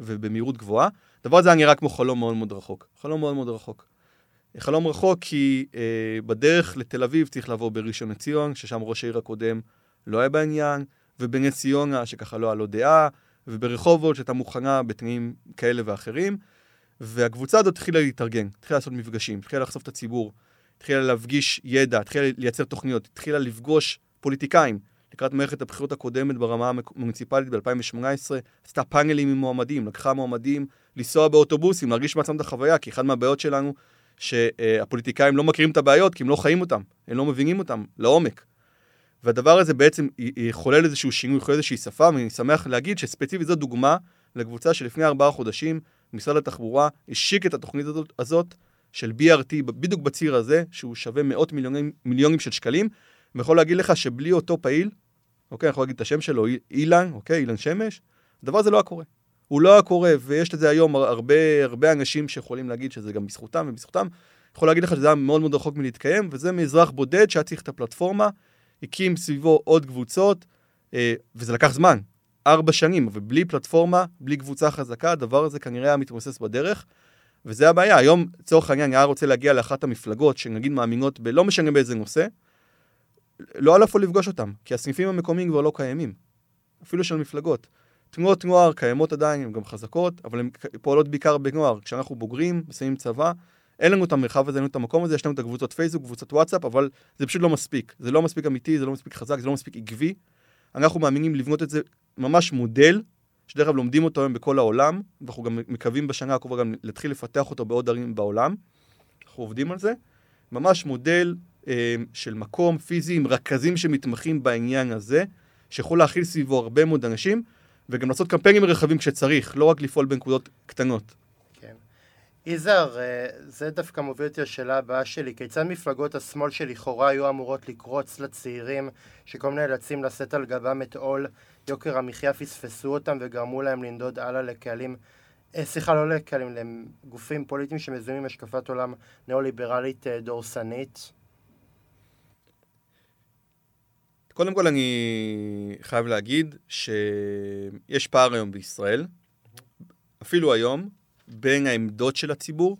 ובמהירות גבוהה. הדבר הזה היה נראה כמו חלום מאוד מאוד רחוק. חלום מאוד מאוד רחוק. חלום רחוק כי אה, בדרך לתל אביב צריך לעבור בראשון לציון, ששם ראש העיר הקודם לא היה בעניין, ובנס ציונה, שככה לא היה לו דעה, וברחובות, שהייתה מוכנה בתנאים כאלה ואחרים. והקבוצה הזאת התחילה להתארגן, התחילה לעשות מפגשים, התחילה לחשוף את הציבור, התחילה להפגיש ידע, התחילה לייצר תוכניות, התחילה לפגוש פוליטיקאים. לקראת מערכת הבחירות הקודמת ברמה המוניציפלית ב-2018, עשתה פאנלים עם מועמדים, לקחה מועמדים לנסוע באוטובוסים, להרגיש בעצם את החוויה, כי אחת מהבעיות שלנו שהפוליטיקאים לא מכירים את הבעיות כי הם לא חיים אותם, הם לא מבינים אותם לעומק. והדבר הזה בעצם יחולל איזשהו שינוי, יחולל איזושהי שפה, ואני שמח להגיד שספציפית זו דוגמה לקבוצה שלפני ארבעה חודשים משרד התחבורה השיק את התוכנית הזאת, הזאת של BRT בדיוק בציר הזה, שהוא שווה מאות מיליונים, מיליונים של שקלים, ויכול להגיד לך שבלי אותו פעיל, אוקיי, אני יכול להגיד את השם שלו, אילן, אוקיי, אילן שמש, הדבר הזה לא היה קורה. הוא לא היה קורה, ויש לזה היום הרבה, הרבה אנשים שיכולים להגיד שזה גם בזכותם ובזכותם. יכול להגיד לך שזה היה מאוד מאוד רחוק מלהתקיים, וזה מאזרח בודד שהיה צריך את הפלטפורמה, הקים סביבו עוד קבוצות, אה, וזה לקח זמן, ארבע שנים, ובלי פלטפורמה, בלי קבוצה חזקה, הדבר הזה כנראה היה מתמוסס בדרך, וזה הבעיה. היום, לצורך העניין, היה רוצה להגיע לאחת המפלגות, שנגיד מאמינות ב... לא משנה באיזה נושא, לא על איפה לפגוש אותם, כי הסניפים המקומיים כבר לא קיימים, אפילו של מפלגות. תנועות נוער קיימות עדיין, הן גם חזקות, אבל הן פועלות בעיקר בנוער. כשאנחנו בוגרים, מסיימים צבא, אין לנו את המרחב הזה, אין לנו את המקום הזה, יש לנו את הקבוצות פייסבוק, קבוצות וואטסאפ, אבל זה פשוט לא מספיק. זה לא מספיק אמיתי, זה לא מספיק חזק, זה לא מספיק עקבי. אנחנו מאמינים לבנות את זה ממש מודל, שדרך אגב לומדים אותו היום בכל העולם, ואנחנו גם מקווים בשנה הקרובה גם להתחיל לפתח אותו בעוד ערים בעולם. אנחנו עובדים על זה. ממש מודל אה, של מקום פיזי עם רכזים שמתמחים בעניין הזה, שיכול להכיל סביבו הרבה מאוד אנשים. וגם לעשות קמפיינים רחבים כשצריך, לא רק לפעול בנקודות קטנות. כן. יזהר, אה, זה דווקא מוביל אותי לשאלה הבאה שלי. כיצד מפלגות השמאל שלכאורה היו אמורות לקרוץ לצעירים שכל מיני נאלצים לשאת על גבם את עול יוקר המחיה פספסו אותם וגרמו להם לנדוד הלאה לקהלים, אה, סליחה, לא לקהלים, לגופים פוליטיים שמזוהים עם השקפת עולם ניאו-ליברלית אה, דורסנית? קודם כל אני חייב להגיד שיש פער היום בישראל, אפילו היום, בין העמדות של הציבור,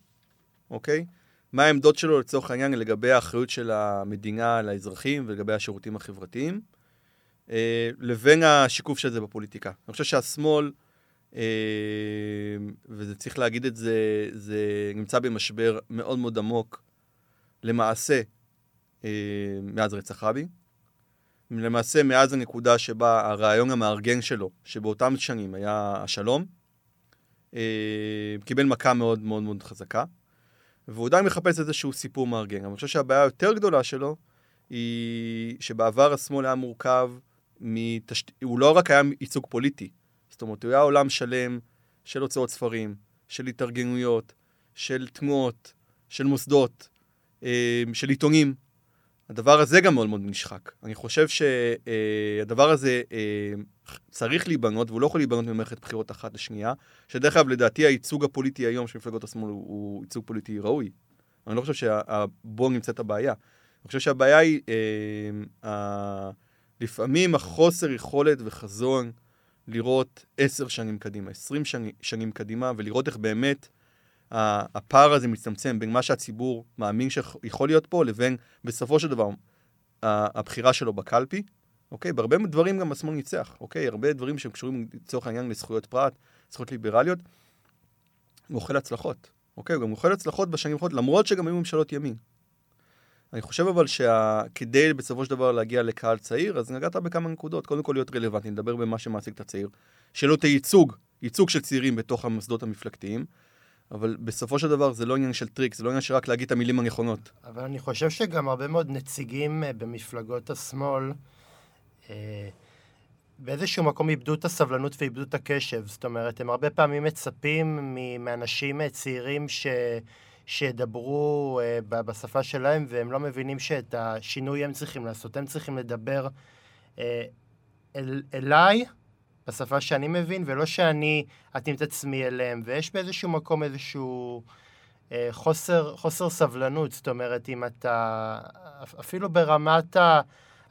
אוקיי? מה העמדות שלו לצורך העניין לגבי האחריות של המדינה לאזרחים ולגבי השירותים החברתיים, אה, לבין השיקוף של זה בפוליטיקה. אני חושב שהשמאל וזה צריך להגיד את זה, זה נמצא במשבר מאוד מאוד עמוק, למעשה, מאז רצח רבין. למעשה, מאז הנקודה שבה הרעיון המארגן שלו, שבאותם שנים היה השלום, קיבל מכה מאוד מאוד מאוד חזקה. והוא עדיין מחפש איזשהו סיפור מארגן. אני חושב שהבעיה היותר גדולה שלו היא שבעבר השמאל היה מורכב מתשת... הוא לא רק היה ייצוג פוליטי, זאת אומרת, הוא היה עולם שלם של הוצאות ספרים, של התארגנויות, של תנועות, של מוסדות, אה, של עיתונים. הדבר הזה גם מאוד מאוד נשחק. אני חושב שהדבר הזה אה, צריך להיבנות, והוא לא יכול להיבנות ממערכת בחירות אחת לשנייה, שדרך אגב, לדעתי הייצוג הפוליטי היום של מפלגות השמאל הוא, הוא ייצוג פוליטי ראוי. אני לא חושב שבו נמצאת הבעיה. אני חושב שהבעיה היא אה, אה, לפעמים החוסר יכולת וחזון לראות עשר שנים קדימה, עשרים שני, שנים קדימה, ולראות איך באמת הפער הזה מצטמצם בין מה שהציבור מאמין שיכול להיות פה, לבין בסופו של דבר הבחירה שלו בקלפי. אוקיי? בהרבה דברים גם השמאל ניצח, אוקיי? הרבה דברים שקשורים לצורך העניין לזכויות פרט, זכויות ליברליות, הוא אוכל הצלחות, אוקיי? הוא גם אוכל הצלחות בשנים האחרונות, למרות שגם היו ממשלות ימין. אני חושב אבל שכדי בסופו של דבר להגיע לקהל צעיר, אז נגעת בכמה נקודות. קודם כל להיות רלוונטי, נדבר במה שמעסיק את הצעיר. שלא תהיה ייצוג, ייצוג של צעירים בתוך המוסדות המפלגתיים. אבל בסופו של דבר זה לא עניין של טריק, זה לא עניין של רק להגיד את המילים הנכונות. אבל אני חושב שגם הרבה מאוד נציגים אה, במפלגות השמאל, אה, באיזשהו מקום איבדו את הסבלנות ואיבדו את הקשב. זאת אומרת, הם הרבה פעמים מצפים מאנשים אה, צעירים ש... שידברו uh, בשפה שלהם, והם לא מבינים שאת השינוי הם צריכים לעשות. הם צריכים לדבר uh, אל, אליי, בשפה שאני מבין, ולא שאני אתאים את עצמי אליהם. ויש באיזשהו מקום איזשהו uh, חוסר, חוסר סבלנות. זאת אומרת, אם אתה, אפילו ברמת.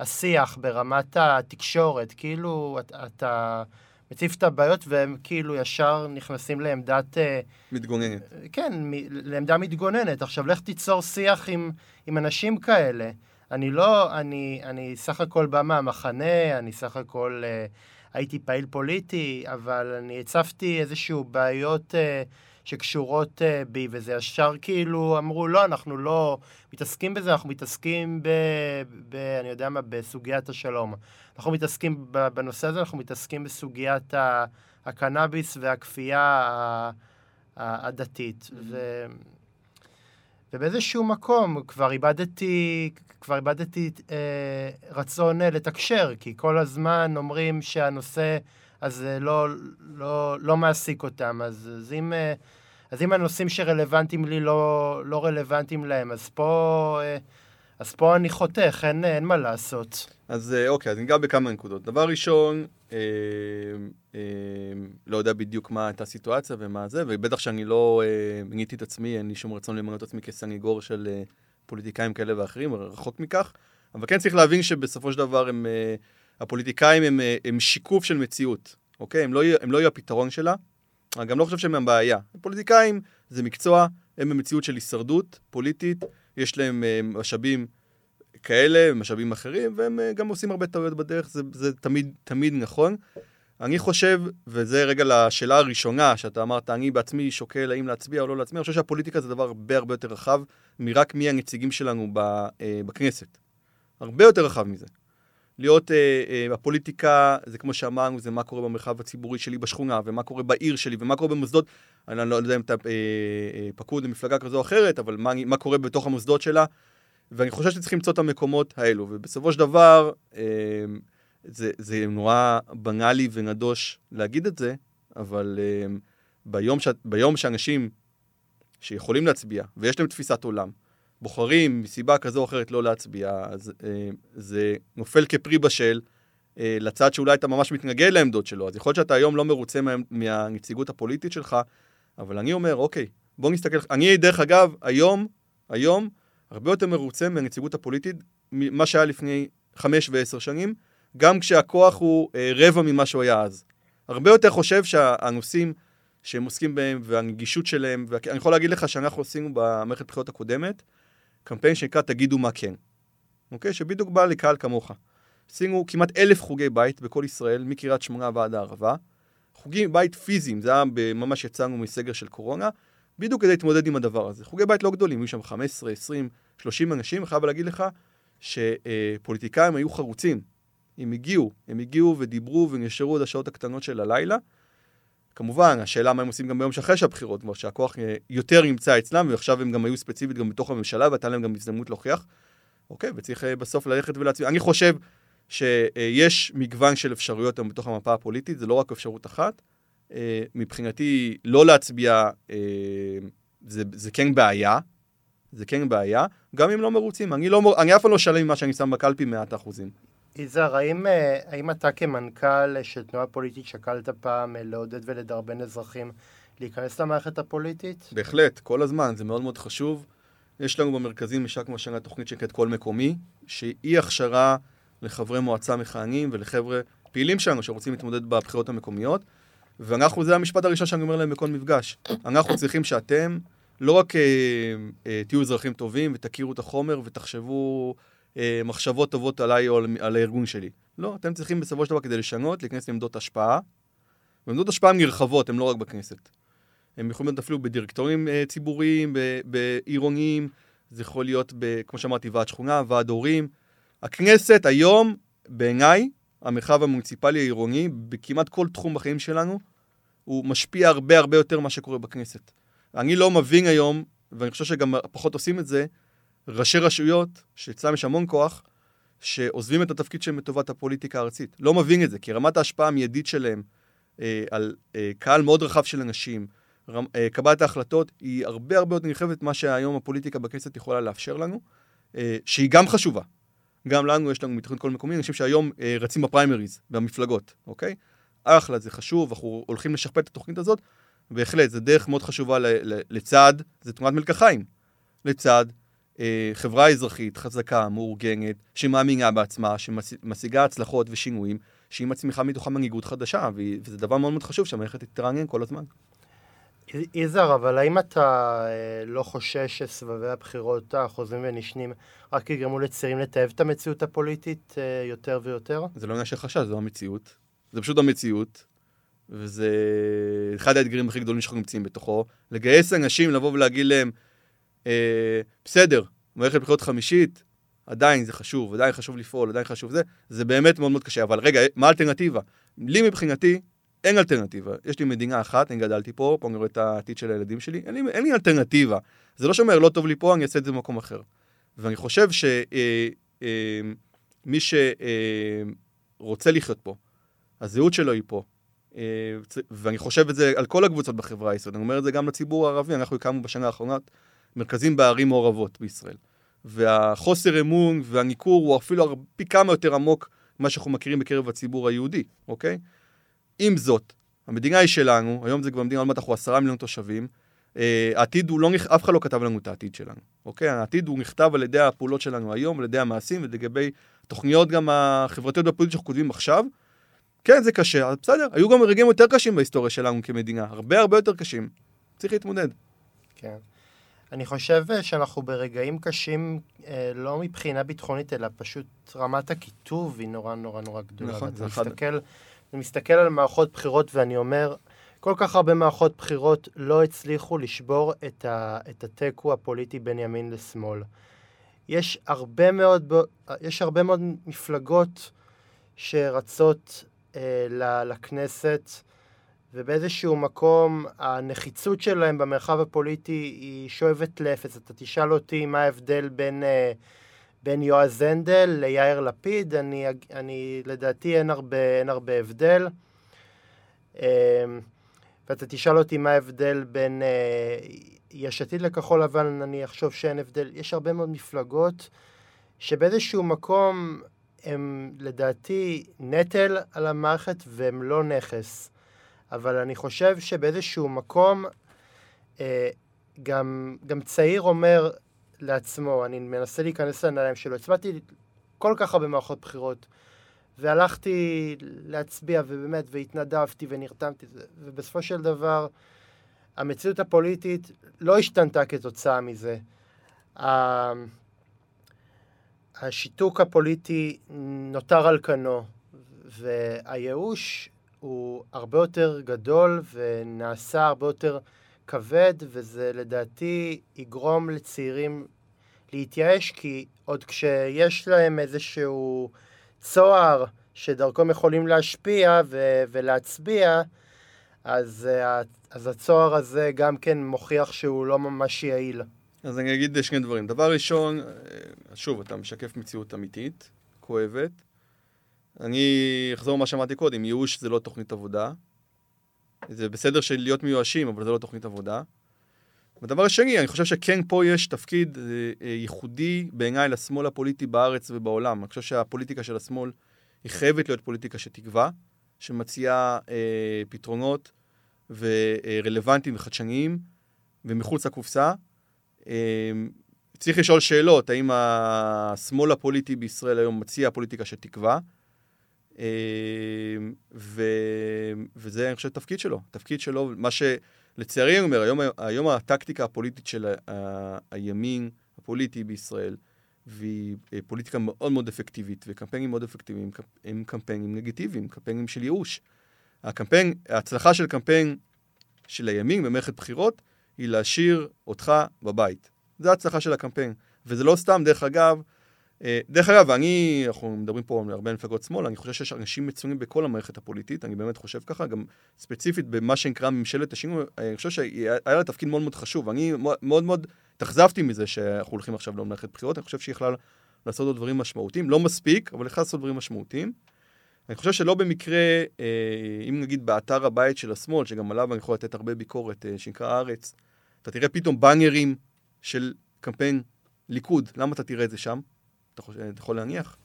השיח, ברמת התקשורת, כאילו אתה, אתה מציף את הבעיות והם כאילו ישר נכנסים לעמדת... אה, מתגוננת. כן, מ, לעמדה מתגוננת. עכשיו, לך תיצור שיח עם, עם אנשים כאלה. אני לא, אני, אני סך הכל בא מהמחנה, אני סך הכל אה, הייתי פעיל פוליטי, אבל אני הצפתי איזשהו בעיות... אה, שקשורות uh, בי, וזה ישר כאילו אמרו, לא, אנחנו לא מתעסקים בזה, אנחנו מתעסקים ב... ב אני יודע מה, בסוגיית השלום. אנחנו מתעסקים בנושא הזה, אנחנו מתעסקים בסוגיית הקנאביס והכפייה הדתית. Mm-hmm. ו... ובאיזשהו מקום כבר איבדתי, כבר איבדתי אה, רצון אה, לתקשר, כי כל הזמן אומרים שהנושא הזה לא, לא, לא מעסיק אותם. אז, אז אם... אה, אז אם הנושאים שרלוונטיים לי לא, לא רלוונטיים להם, אז פה, אה, אז פה אני חותך, אין, אין מה לעשות. אז אה, אוקיי, אז ניגע בכמה נקודות. דבר ראשון, אה, אה, לא יודע בדיוק מה הייתה הסיטואציה ומה זה, ובטח שאני לא אה, מיניתי את עצמי, אין לי שום רצון למנות את עצמי כסניגור של אה, פוליטיקאים כאלה ואחרים, רחוק מכך. אבל כן צריך להבין שבסופו של דבר הם, אה, הפוליטיקאים הם, אה, הם שיקוף של מציאות, אוקיי? הם לא, הם לא יהיו הפתרון שלה. אני גם לא חושב שהם הבעיה. פוליטיקאים זה מקצוע, הם במציאות של הישרדות פוליטית, יש להם uh, משאבים כאלה, משאבים אחרים, והם uh, גם עושים הרבה טעויות בדרך, זה, זה תמיד, תמיד נכון. אני חושב, וזה רגע לשאלה הראשונה, שאתה אמרת, אני בעצמי שוקל האם להצביע או לא להצביע, אני חושב שהפוליטיקה זה דבר הרבה הרבה יותר רחב מרק מי הנציגים שלנו uh, בכנסת. הרבה יותר רחב מזה. להיות אה, אה, בפוליטיקה, זה כמו שאמרנו, זה מה קורה במרחב הציבורי שלי בשכונה, ומה קורה בעיר שלי, ומה קורה במוסדות, אני לא יודע אם אתה אה, אה, פקוד במפלגה כזו או אחרת, אבל מה, מה קורה בתוך המוסדות שלה, ואני חושב שצריכים למצוא את המקומות האלו, ובסופו של דבר, אה, זה, זה נורא בנאלי ונדוש להגיד את זה, אבל אה, ביום, ש, ביום שאנשים שיכולים להצביע, ויש להם תפיסת עולם, בוחרים מסיבה כזו או אחרת לא להצביע, אז אה, זה נופל כפרי בשל אה, לצד שאולי אתה ממש מתנגד לעמדות שלו. אז יכול להיות שאתה היום לא מרוצה מה, מהנציגות הפוליטית שלך, אבל אני אומר, אוקיי, בוא נסתכל, אני דרך אגב, היום, היום, הרבה יותר מרוצה מהנציגות הפוליטית ממה שהיה לפני חמש ועשר שנים, גם כשהכוח הוא אה, רבע ממה שהוא היה אז. הרבה יותר חושב שהנושאים שהם עוסקים בהם והנגישות שלהם, ואני יכול להגיד לך שאנחנו עשינו במערכת הבחירות הקודמת, קמפיין שנקרא תגידו מה כן, אוקיי? שבדיוק בא לקהל כמוך. עשינו כמעט אלף חוגי בית בכל ישראל, מקריית שמונה ועד הערבה. חוגי בית פיזיים, זה היה ממש יצאנו מסגר של קורונה, בדיוק כדי להתמודד עם הדבר הזה. חוגי בית לא גדולים, היו שם 15, 20, 30 אנשים, חייב להגיד לך שפוליטיקאים היו חרוצים. הם הגיעו, הם הגיעו ודיברו ונשארו עד השעות הקטנות של הלילה. כמובן, השאלה מה הם עושים גם ביום שאחרי שהבחירות, כבר שהכוח אה, יותר נמצא אצלם, ועכשיו הם גם היו ספציפית גם בתוך הממשלה, והייתה להם גם הזדמנות להוכיח. אוקיי, וצריך אה, בסוף ללכת ולהצביע. אני חושב שיש מגוון של אפשרויות היום בתוך המפה הפוליטית, זה לא רק אפשרות אחת. אה, מבחינתי, לא להצביע זה, זה כן בעיה, זה כן בעיה, גם אם לא מרוצים. אני, לא, אני אף פעם לא שלם ממה שאני שם בקלפי מעט אחוזים. יזהר, האם, אה, האם אתה כמנכ"ל של תנועה פוליטית שקלת פעם אה, לעודד ולדרבן אזרחים להיכנס למערכת הפוליטית? בהחלט, כל הזמן, זה מאוד מאוד חשוב. יש לנו במרכזים, השקנו השנה תוכנית שנקראת כל מקומי, שהיא הכשרה לחברי מועצה מכהנים ולחבר'ה פעילים שלנו שרוצים להתמודד בבחירות המקומיות. ואנחנו, זה המשפט הראשון שאני אומר להם בכל מפגש. אנחנו צריכים שאתם לא רק אה, אה, תהיו אזרחים טובים ותכירו את החומר ותחשבו אה, מחשבות טובות עליי או על, על הארגון שלי. לא, אתם צריכים בסופו של דבר כדי לשנות, להיכנס לעמדות השפעה. ועמדות השפעה הן נרחבות, הן לא רק בכנסת. הם יכולים להיות אפילו בדירקטורים אה, ציבוריים, בעירוניים, זה יכול להיות, ב, כמו שאמרתי, ועד שכונה, ועד הורים. הכנסת היום, בעיניי, המרחב המוניציפלי העירוני, בכמעט כל תחום בחיים שלנו, הוא משפיע הרבה הרבה יותר ממה שקורה בכנסת. אני לא מבין היום, ואני חושב שגם פחות עושים את זה, ראשי רשויות, שאצלם יש המון כוח, שעוזבים את התפקיד שלהם לטובת הפוליטיקה הארצית. לא מבין את זה, כי רמת ההשפעה המיידית שלהם אה, על אה, קהל מאוד רחב של אנשים, אה, קבלת ההחלטות, היא הרבה הרבה יותר נרחבת ממה שהיום הפוליטיקה בכנסת יכולה לאפשר לנו, אה, שהיא גם חשובה. גם לנו יש לנו מתכון כל מקומי, אנשים שהיום אה, רצים בפריימריז, במפלגות, אוקיי? אחלה, זה חשוב, אנחנו הולכים לשכפל את התוכנית הזאת, בהחלט, זו דרך מאוד חשובה לצד, זה תמונת מלקחיים, לצד חברה אזרחית חזקה, מאורגנת, שמאמינה בעצמה, שמשיגה הצלחות ושינויים, שהיא מצמיחה מתוכה מנהיגות חדשה, וזה דבר מאוד מאוד חשוב שהמערכת תתרענן כל הזמן. יזהר, אבל האם אתה אה, לא חושש שסבבי הבחירות החוזרים ונשנים רק יגרמו לצעירים לתעב את המציאות הפוליטית אה, יותר ויותר? זה לא עניין של חשש, זו המציאות. זה פשוט המציאות, וזה אחד האתגרים הכי גדולים שאנחנו נמצאים בתוכו. לגייס אנשים, לבוא ולהגיד להם, אה, בסדר, מערכת בחירות חמישית, עדיין זה חשוב, עדיין חשוב לפעול, עדיין חשוב זה, זה באמת מאוד מאוד קשה. אבל רגע, מה האלטרנטיבה? לי מבחינתי, אין אלטרנטיבה. יש לי מדינה אחת, אני גדלתי פה, פה אני רואה את העתיד של הילדים שלי, אין לי, אין לי אלטרנטיבה. זה לא שאומר, לא טוב לי פה, אני אעשה את זה במקום אחר. ואני חושב שמי אה, אה, שרוצה אה, לחיות פה, הזהות שלו היא פה, אה, ואני חושב את זה על כל הקבוצות בחברה הישראלית, אני אומר את זה גם לציבור הערבי, אנחנו הקמנו בשנה האחרונה מרכזים בערים מעורבות בישראל. והחוסר אמון והניכור הוא אפילו פי כמה יותר עמוק ממה שאנחנו מכירים בקרב הציבור היהודי, אוקיי? עם זאת, המדינה היא שלנו, היום זה כבר מדינה, עוד מעט אנחנו עשרה מיליון תושבים, אה, העתיד הוא לא, אף אחד לא כתב לנו את העתיד שלנו, אוקיי? העתיד הוא נכתב על ידי הפעולות שלנו היום, על ידי המעשים ולגבי תוכניות גם החברתיות והפוליטיות שאנחנו כותבים עכשיו. כן, זה קשה, אז בסדר, היו גם רגעים יותר קשים בהיסטוריה שלנו כמדינה, הרבה הרבה יותר קשים. צריך להתמודד. כן. אני חושב אה, שאנחנו ברגעים קשים, אה, לא מבחינה ביטחונית, אלא פשוט רמת הקיטוב היא נורא נורא נורא גדולה. נכון, זה אחד. מסתכל, אני מסתכל על מערכות בחירות ואני אומר, כל כך הרבה מערכות בחירות לא הצליחו לשבור את, ה, את התיקו הפוליטי בין ימין לשמאל. יש הרבה מאוד, יש הרבה מאוד מפלגות שרצות אה, לכנסת, ובאיזשהו מקום הנחיצות שלהם במרחב הפוליטי היא שואבת לאפס. אתה תשאל אותי מה ההבדל בין, אה, בין יועז הנדל ליאיר לפיד, אני, אני לדעתי אין הרבה, אין הרבה הבדל. אה, ואתה תשאל אותי מה ההבדל בין אה, יש עתיד לכחול לבן, אני אחשוב שאין הבדל. יש הרבה מאוד מפלגות שבאיזשהו מקום הם לדעתי נטל על המערכת והם לא נכס. אבל אני חושב שבאיזשהו מקום אה, גם, גם צעיר אומר לעצמו, אני מנסה להיכנס לנעליים שלו, הצבעתי כל כך הרבה מערכות בחירות, והלכתי להצביע, ובאמת, והתנדבתי ונרתמתי, ובסופו של דבר, המציאות הפוליטית לא השתנתה כתוצאה מזה. השיתוק הפוליטי נותר על כנו, והייאוש הוא הרבה יותר גדול ונעשה הרבה יותר כבד, וזה לדעתי יגרום לצעירים להתייאש, כי עוד כשיש להם איזשהו צוהר שדרכו הם יכולים להשפיע ו- ולהצביע, אז, אה, אז הצוהר הזה גם כן מוכיח שהוא לא ממש יעיל. אז אני אגיד שני דברים. דבר ראשון, אה, שוב, אתה משקף מציאות אמיתית, כואבת. אני אחזור למה שאמרתי קודם, ייאוש זה לא תוכנית עבודה. זה בסדר של להיות מיואשים, אבל זה לא תוכנית עבודה. ודבר שני, אני חושב שכן פה יש תפקיד אה, אה, ייחודי בעיניי לשמאל הפוליטי בארץ ובעולם. אני חושב שהפוליטיקה של השמאל היא חייבת להיות פוליטיקה שתקווה, שמציעה אה, פתרונות ורלוונטיים וחדשניים ומחוץ לקופסה. אה, צריך לשאול שאלות, האם השמאל הפוליטי בישראל היום מציע פוליטיקה? אה, ו... וזה, אני חושב, תפקיד שלו. תפקיד שלו, מה שלצערי אני אומר, היום, היום הטקטיקה הפוליטית של ה... הימין הפוליטי בישראל, והיא אה, פוליטיקה מאוד מאוד אפקטיבית, וקמפיינים מאוד אפקטיביים, הם קמפיינים נגטיביים, קמפיינים של ייאוש. הקמפיין, ההצלחה של קמפיין של הימין במערכת בחירות, היא להשאיר אותך בבית. זו ההצלחה של הקמפיין. וזה לא סתם, דרך אגב, דרך אגב, אני, אנחנו מדברים פה על הרבה מפלגות שמאל, אני חושב שיש אנשים מצוינים בכל המערכת הפוליטית, אני באמת חושב ככה, גם ספציפית במה שנקרא ממשלת השינוי, אני חושב שהיה לה תפקיד מאוד מאוד חשוב. אני מאוד מאוד התאכזבתי מזה שאנחנו הולכים עכשיו למערכת בחירות, אני חושב שהיא יכלה לעשות עוד דברים משמעותיים, לא מספיק, אבל יכלה לעשות דברים משמעותיים. אני חושב שלא במקרה, אה, אם נגיד באתר הבית של השמאל, שגם עליו אני יכול לתת הרבה ביקורת, אה, שנקרא הארץ, אתה תראה פתאום באנרים של קמפיין ליכוד, למה אתה תראה את זה שם? אתה, יכול להניח?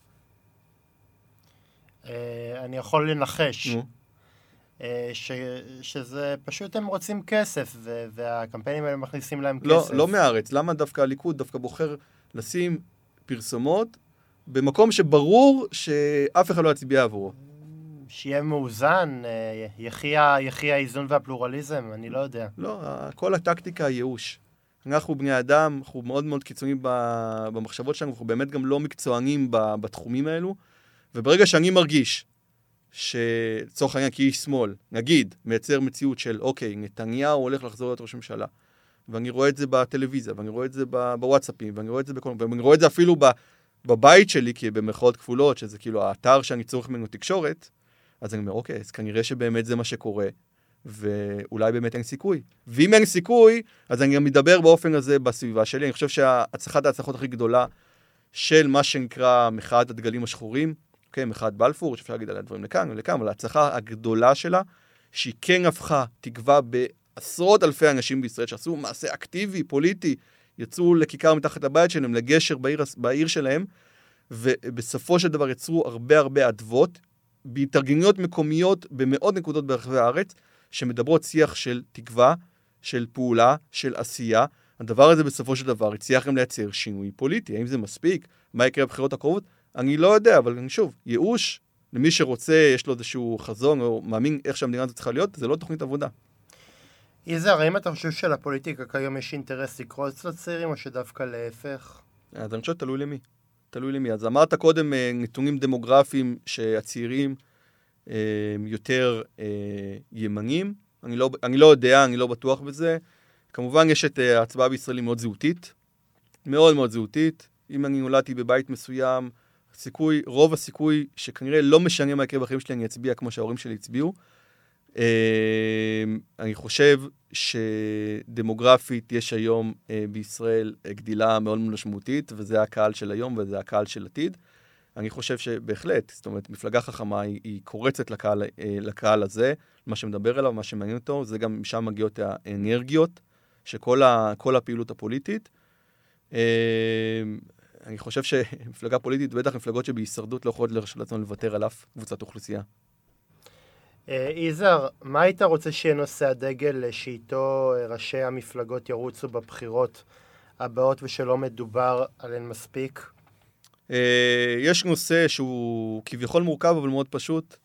אה, אני יכול לנחש. אה, ש, שזה פשוט הם רוצים כסף, והקמפיינים האלה מכניסים להם לא, כסף. לא מהארץ. למה דווקא הליכוד דווקא בוחר לשים פרסומות במקום שברור שאף אחד לא יצביע עבורו? שיהיה מאוזן, אה, יחי האיזון והפלורליזם, אני לא יודע. לא, כל הטקטיקה היא ייאוש. אנחנו בני אדם, אנחנו מאוד מאוד קיצוניים במחשבות שלנו, אנחנו באמת גם לא מקצוענים בתחומים האלו, וברגע שאני מרגיש שלצורך העניין כאיש שמאל, נגיד, מייצר מציאות של, אוקיי, נתניהו הולך לחזור להיות ראש ממשלה, ואני רואה את זה בטלוויזיה, ואני רואה את זה בוואטסאפים, ואני רואה את זה בכל... ואני רואה את זה אפילו בבית שלי, כי במרכאות כפולות, שזה כאילו האתר שאני צורך ממנו תקשורת, אז אני אומר, אוקיי, אז כנראה שבאמת זה מה שקורה, ואולי באמת אין סיכוי. ואם אין סיכוי, אז אני גם מדבר באופן הזה בסביבה שלי. אני חושב שהצלחת ההצלחות הכי גדולה של מה שנקרא מחאת הדגלים השחורים, אוקיי, מחאת בלפור, שאפשר להגיד עליה דברים לכאן ולכאן, אבל ההצלחה הגדולה שלה, שהיא כן הפכה תקווה בעשרות אלפי אנשים בישראל שעשו מעשה אקטיבי, פוליטי, יצאו לכיכר מתחת לבית שלהם, לגשר בעיר, בעיר שלהם, ובסופו של דבר יצרו הרבה הרבה אדוות, בהתארגנויות מקומיות במאות נקודות ברחבי הארץ, שמדברות שיח של תקווה, של פעולה, של עשייה. הדבר הזה בסופו של דבר הצליח גם לייצר שינוי פוליטי. האם זה מספיק? מה יקרה בבחירות הקרובות? אני לא יודע, אבל שוב, ייאוש למי שרוצה, יש לו איזשהו חזון או מאמין איך שהמדינה הזאת צריכה להיות, זה לא תוכנית עבודה. יזהר, האם אתה חושב שלפוליטיקה כיום יש אינטרס לקרוץ לצעירים, או שדווקא להפך? אז אני חושב שתלוי למי. תלוי למי. אז אמרת קודם אה, נתונים דמוגרפיים שהצעירים יותר אה, ימנים. אני לא, אני לא יודע, אני לא בטוח בזה. כמובן יש את אה, ההצבעה בישראל היא מאוד זהותית, מאוד מאוד זהותית. אם אני נולדתי בבית מסוים, סיכוי, רוב הסיכוי שכנראה לא משנה מה יקרה בחיים שלי, אני אצביע כמו שההורים שלי הצביעו. אני חושב שדמוגרפית יש היום בישראל גדילה מאוד משמעותית, וזה הקהל של היום וזה הקהל של עתיד. אני חושב שבהחלט, זאת אומרת, מפלגה חכמה היא, היא קורצת לקהל, אה, לקהל הזה, מה שמדבר אליו, מה שמעניין אותו, זה גם משם מגיעות האנרגיות של כל, הפעילות הפוליטית. אה, אני חושב שמפלגה פוליטית, בטח מפלגות שבהישרדות לא יכולות לרשת לעצמם לוותר על אף קבוצת אוכלוסייה. אה, יזהר, מה היית רוצה שיהיה נושא הדגל שאיתו ראשי המפלגות ירוצו בבחירות הבאות ושלא מדובר עליהן מספיק? אה, יש נושא שהוא כביכול מורכב, אבל מאוד פשוט,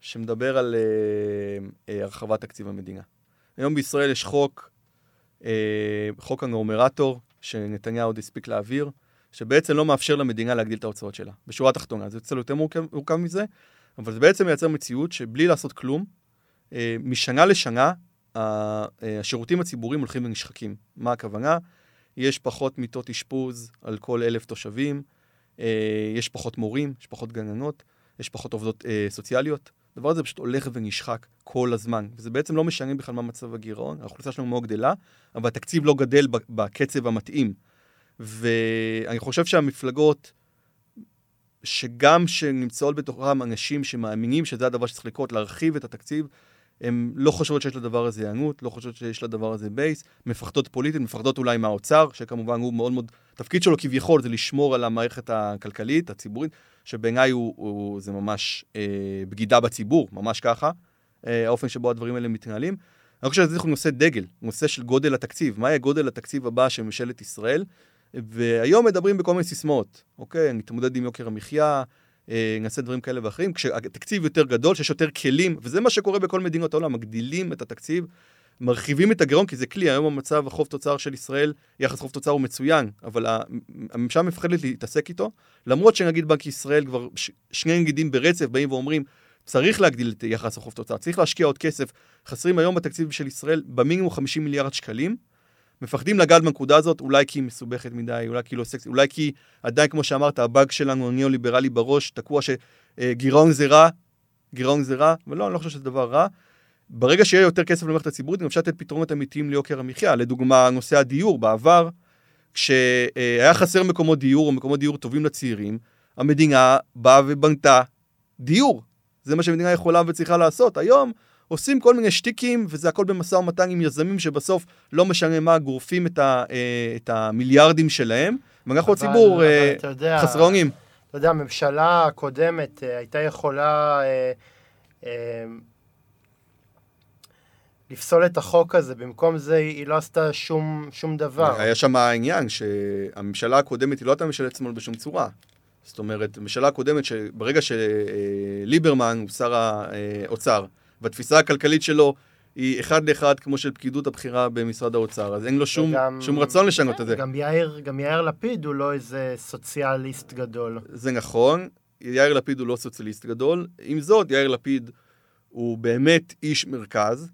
שמדבר על אה, אה, הרחבת תקציב המדינה. היום בישראל יש חוק, חוק הנורמרטור, שנתניהו עוד הספיק להעביר, שבעצם לא מאפשר למדינה להגדיל את ההוצאות שלה. בשורה התחתונה, זה קצת יותר מורכב, מורכב מזה, אבל זה בעצם מייצר מציאות שבלי לעשות כלום, משנה לשנה, השירותים הציבוריים הולכים ונשחקים. מה הכוונה? יש פחות מיטות אשפוז על כל אלף תושבים, אה, יש פחות מורים, יש פחות גננות, יש פחות עובדות אה, סוציאליות. הדבר הזה פשוט הולך ונשחק כל הזמן, וזה בעצם לא משנה בכלל מה מצב הגירעון, האוכלוסייה שלנו מאוד גדלה, אבל התקציב לא גדל בקצב המתאים. ואני חושב שהמפלגות, שגם שנמצאות בתוכם אנשים שמאמינים שזה הדבר שצריך לקרות, להרחיב את התקציב, הן לא חושבות שיש לדבר הזה היענות, לא חושבות שיש לדבר הזה בייס, מפחדות פוליטית, מפחדות אולי מהאוצר, שכמובן הוא מאוד מאוד, התפקיד שלו כביכול זה לשמור על המערכת הכלכלית, הציבורית, שבעיניי הוא, הוא, זה ממש אה, בגידה בציבור, ממש ככה, אה, האופן שבו הדברים האלה מתנהלים. אני חושב שזה נושא דגל, נושא של גודל התקציב, מה יהיה גודל התקציב הבא של ממשלת ישראל, והיום מדברים בכל מיני סיסמאות, אוקיי, נתמודד עם יוקר המחיה, נעשה דברים כאלה ואחרים, כשהתקציב יותר גדול, שיש יותר כלים, וזה מה שקורה בכל מדינות העולם, מגדילים את התקציב, מרחיבים את הגירעון, כי זה כלי, היום המצב החוב תוצר של ישראל, יחס חוב תוצר הוא מצוין, אבל הממשלה מפחדת להתעסק איתו, למרות שנגיד בנק ישראל כבר שני נגידים ברצף באים ואומרים, צריך להגדיל את יחס החוב תוצר, צריך להשקיע עוד כסף. חסרים היום בתקציב של ישראל במינימום 50 מיליארד שקלים. מפחדים לגעת בנקודה הזאת, אולי כי היא מסובכת מדי, אולי כי לא סקסי, אולי כי עדיין, כמו שאמרת, הבאג שלנו הניאו-ליברלי בראש, תקוע שגירעון זה רע, גירעון זה רע, ולא, אני לא חושב שזה דבר רע. ברגע שיהיה יותר כסף למערכת הציבורית, אפשר לתת פתרונות אמיתיים ליוקר המחיה. לדוגמה, נושא הדיור, בעבר, כשהיה חסר מקומות דיור או מקומות דיור טובים לצעירים, המדינה באה ובנתה דיור. זה מה שהמדינה יכולה וצריכה לעשות. היום עושים כל מיני שטיקים, וזה הכל במשא ומתן עם יזמים שבסוף לא משנה מה, גורפים את, ה, אה, את המיליארדים שלהם, ואנחנו הציבור אה, חסרי אונים. אתה יודע, הממשלה הקודמת אה, הייתה יכולה אה, אה, לפסול את החוק הזה, במקום זה היא לא עשתה שום, שום דבר. היה שם העניין שהממשלה הקודמת היא לא הייתה ממשלת שמאל בשום צורה. זאת אומרת, הממשלה הקודמת, שברגע שליברמן הוא שר האוצר, והתפיסה הכלכלית שלו היא אחד לאחד כמו של פקידות הבחירה במשרד האוצר, אז אין לו שום, וגם, שום רצון לשנות את זה. גם יאיר, גם יאיר לפיד הוא לא איזה סוציאליסט גדול. זה נכון, יאיר לפיד הוא לא סוציאליסט גדול. עם זאת, יאיר לפיד הוא באמת איש מרכז,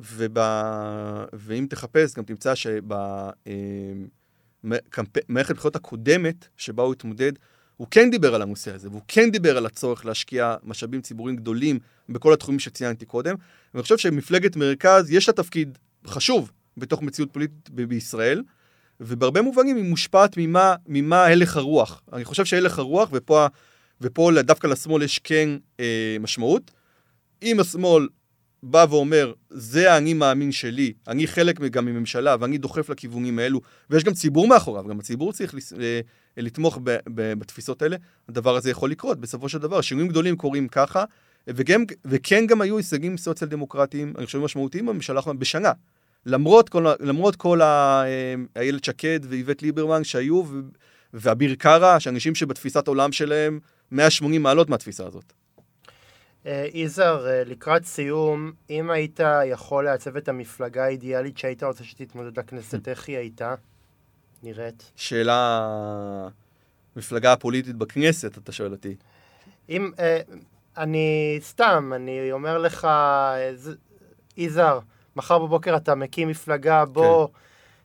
וב... ואם תחפש, גם תמצא שבמערכת הבחירות הקודמת, שבה הוא התמודד, הוא כן דיבר על הנושא הזה, והוא כן דיבר על הצורך להשקיע משאבים ציבוריים גדולים בכל התחומים שציינתי קודם. ואני חושב שמפלגת מרכז, יש לה תפקיד חשוב בתוך מציאות פוליטית ב- בישראל, ובהרבה מובנים היא מושפעת ממה, ממה הלך הרוח. אני חושב שהלך הרוח, ופה, ופה דווקא לשמאל יש כן אה, משמעות. אם השמאל בא ואומר, זה האני מאמין שלי, אני חלק גם מממשלה ואני דוחף לכיוונים האלו, ויש גם ציבור מאחוריו, גם הציבור צריך לתמוך ב- ב- בתפיסות האלה, הדבר הזה יכול לקרות בסופו של דבר. שינויים גדולים קורים ככה, וגם, וכן גם היו הישגים סוציאל דמוקרטיים, אני חושב משמעותיים בממשלה האחרונה, בשנה. למרות כל, למרות כל ה, איילת שקד ואיווט ליברמן שהיו, ואביר קארה, שאנשים שבתפיסת עולם שלהם 180 מעלות מהתפיסה הזאת. יזהר, לקראת סיום, אם היית יכול לעצב את המפלגה האידיאלית שהיית רוצה שתתמודד לכנסת, איך היא הייתה? נראית. שאלה... מפלגה הפוליטית בכנסת, אתה שואל אותי. אם... אה, אני סתם, אני אומר לך, יזהר, מחר בבוקר אתה מקים מפלגה, בוא כן.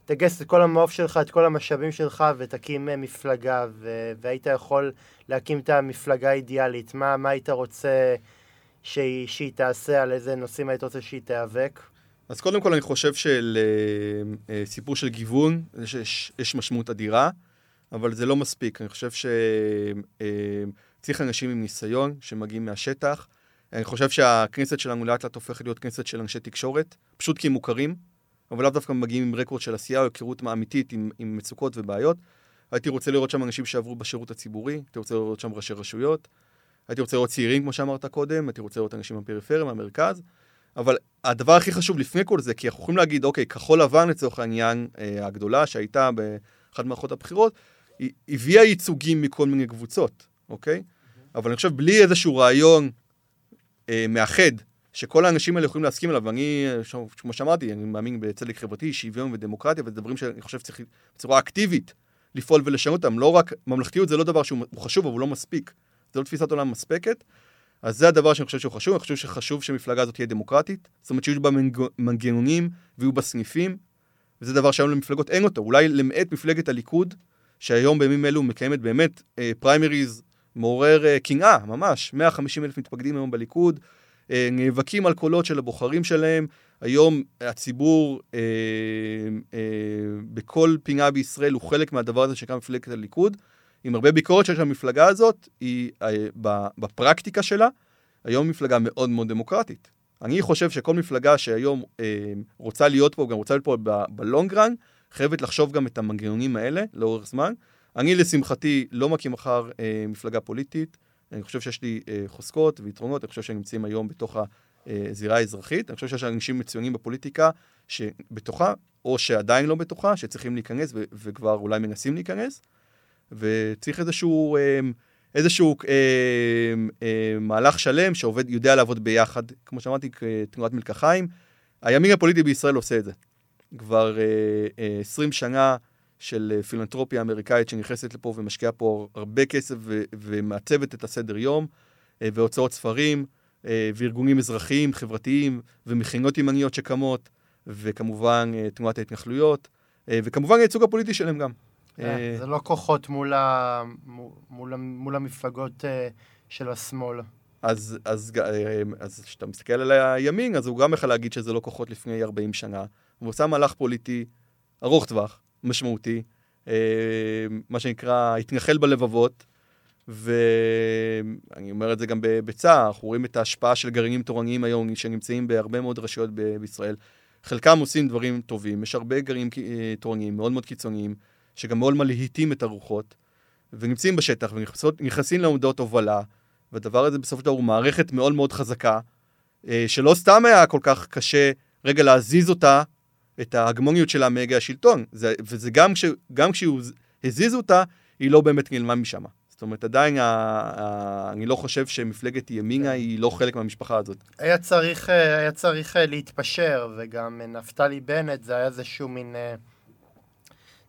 תגייס את כל המעוף שלך, את כל המשאבים שלך, ותקים מפלגה, ו- והיית יכול להקים את המפלגה האידיאלית. מה, מה היית רוצה שהיא, שהיא תעשה, על איזה נושאים היית רוצה שהיא תיאבק? אז קודם כל אני חושב שלסיפור של גיוון, יש, יש משמעות אדירה, אבל זה לא מספיק. אני חושב שצריך אנשים עם ניסיון שמגיעים מהשטח. אני חושב שהכנסת שלנו לאט לאט הופכת להיות כנסת של אנשי תקשורת, פשוט כי הם מוכרים, אבל לאו דווקא מגיעים עם רקורד של עשייה או היכרות אמיתית עם, עם מצוקות ובעיות. הייתי רוצה לראות שם אנשים שעברו בשירות הציבורי, הייתי רוצה לראות שם ראשי רשויות, הייתי רוצה לראות צעירים, כמו שאמרת קודם, הייתי רוצה לראות אנשים מהפריפריה, מהמרכז, אבל הדבר הכי חשוב לפני כל זה, כי אנחנו יכולים להגיד, אוקיי, כחול לבן לצורך העניין אה, הגדולה שהייתה באחת מערכות הבחירות, היא הביאה ייצוגים מכל מיני קבוצות, אוקיי? Mm-hmm. אבל אני חושב, בלי איזשהו רעיון אה, מאחד, שכל האנשים האלה יכולים להסכים עליו, ואני, כמו שאמרתי, אני מאמין בצדק חברתי, שוויון ודמוקרטיה, וזה דברים שאני חושב שצריך בצורה אקטיבית לפעול ולשנות אותם. לא רק, ממלכתיות זה לא דבר שהוא חשוב, אבל הוא לא מספיק. זו לא תפיסת עולם מספקת. אז זה הדבר שאני חושב שהוא חשוב, אני חושב שחשוב שמפלגה הזאת תהיה דמוקרטית, זאת אומרת שיהיו בה מנגנונים ויהיו בה סניפים, וזה דבר שהיום למפלגות אין אותו, אולי למעט מפלגת הליכוד, שהיום בימים אלו מקיימת באמת אה, פריימריז מעורר אה, קנאה, ממש, 150 אלף מתפקדים היום בליכוד, אה, נאבקים על קולות של הבוחרים שלהם, היום הציבור אה, אה, בכל פינה בישראל הוא חלק מהדבר הזה שנקרא מפלגת הליכוד, עם הרבה ביקורת שיש למפלגה הזאת, היא אה, בפרקטיקה שלה, היום מפלגה מאוד מאוד דמוקרטית. אני חושב שכל מפלגה שהיום אה, רוצה להיות פה, גם רוצה להיות פה בלונג רן, חייבת לחשוב גם את המנגנונים האלה לאורך זמן. אני לשמחתי לא מקים מחר אה, מפלגה פוליטית, אני חושב שיש לי אה, חוזקות ויתרונות, אני חושב שהם נמצאים היום בתוך הזירה האזרחית, אני חושב שיש אנשים מצוינים בפוליטיקה שבתוכה, או שעדיין לא בתוכה, שצריכים להיכנס ו- וכבר אולי מנסים להיכנס, וצריך איזשהו... אה, איזשהו אה, אה, מהלך שלם שעובד, יודע לעבוד ביחד, כמו שאמרתי, תנועת מלקחיים. הימין הפוליטי בישראל עושה את זה. כבר אה, אה, 20 שנה של אה, פילנטרופיה אמריקאית שנכנסת לפה ומשקיעה פה הרבה כסף ו- ומעצבת את הסדר יום, אה, והוצאות ספרים, אה, וארגונים אזרחיים, חברתיים, ומכינות ימניות שקמות, וכמובן אה, תנועת ההתנחלויות, אה, וכמובן הייצוג הפוליטי שלהם גם. אה, זה לא כוחות מול, ה... מול, מול המפלגות אה, של השמאל. אז, אז, אה, אז כשאתה מסתכל על הימין, אז הוא גם יכול להגיד שזה לא כוחות לפני 40 שנה. הוא עושה מהלך פוליטי ארוך טווח, משמעותי, מה שנקרא, התנחל בלבבות, ואני אומר את זה גם בצער, אנחנו רואים את ההשפעה של גרעינים תורניים היום שנמצאים בהרבה מאוד רשויות בישראל. חלקם עושים דברים טובים, יש הרבה גרעינים תורניים מאוד מאוד קיצוניים, שגם מאוד מלהיטים את הרוחות, ונמצאים בשטח ונכנסים לעמדות הובלה, והדבר הזה בסופו של דבר הוא מערכת מאוד מאוד חזקה, אה, שלא סתם היה כל כך קשה רגע להזיז אותה, את ההגמוניות שלה מהגה השלטון, זה, וזה גם, כש, גם כשהוא הזיזו אותה, היא לא באמת נעלמה משם. זאת אומרת, עדיין ה, ה, אני לא חושב שמפלגת ימינה היא לא חלק מהמשפחה הזאת. היה צריך, אה, היה צריך אה, להתפשר, וגם נפתלי בנט, זה היה איזשהו מין...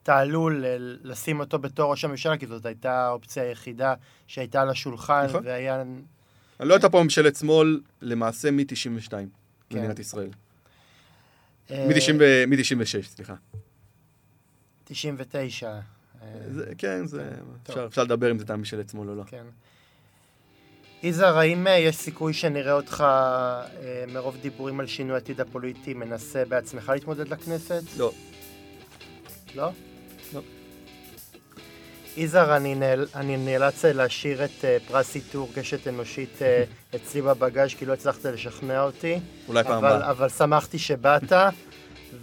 אתה עלול לשים אותו בתור ראש הממשלה, כי זאת הייתה האופציה היחידה שהייתה על השולחן, נכון. והיה... לא הייתה פה ממשלת שמאל למעשה מ-92, כן. במדינת ישראל. אה, מ-96, סליחה. 99. אה, כן, זה... אפשר לדבר אם זה הייתה ממשלת שמאל או לא. כן. יזהר, האם אה, יש סיכוי שנראה אותך מרוב דיבורים על שינוי עתיד הפוליטי מנסה בעצמך להתמודד לכנסת? לא. לא? יזהר, אני, נאל, אני נאלץ אה, להשאיר את uh, פרס איתור קשת אנושית uh, אצלי בבגאז' כי לא הצלחת לשכנע אותי. אולי פעם הבאה. אבל שמחתי שבאת,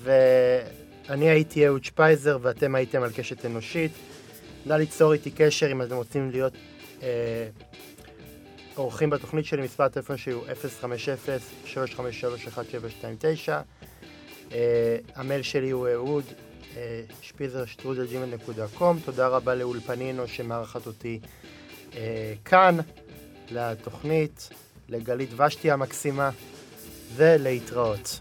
ואני הייתי אהוד שפייזר ואתם הייתם על קשת אנושית. נא ליצור איתי קשר אם אתם רוצים להיות uh, אורחים בתוכנית שלי, מספר הטלפון שלי הוא 050-353-1729. Uh, המייל שלי הוא אהוד, שפיזר שטרודל קום. תודה רבה לאולפנינו שמארחת אותי אה, כאן, לתוכנית, לגלית ושתי המקסימה, ולהתראות.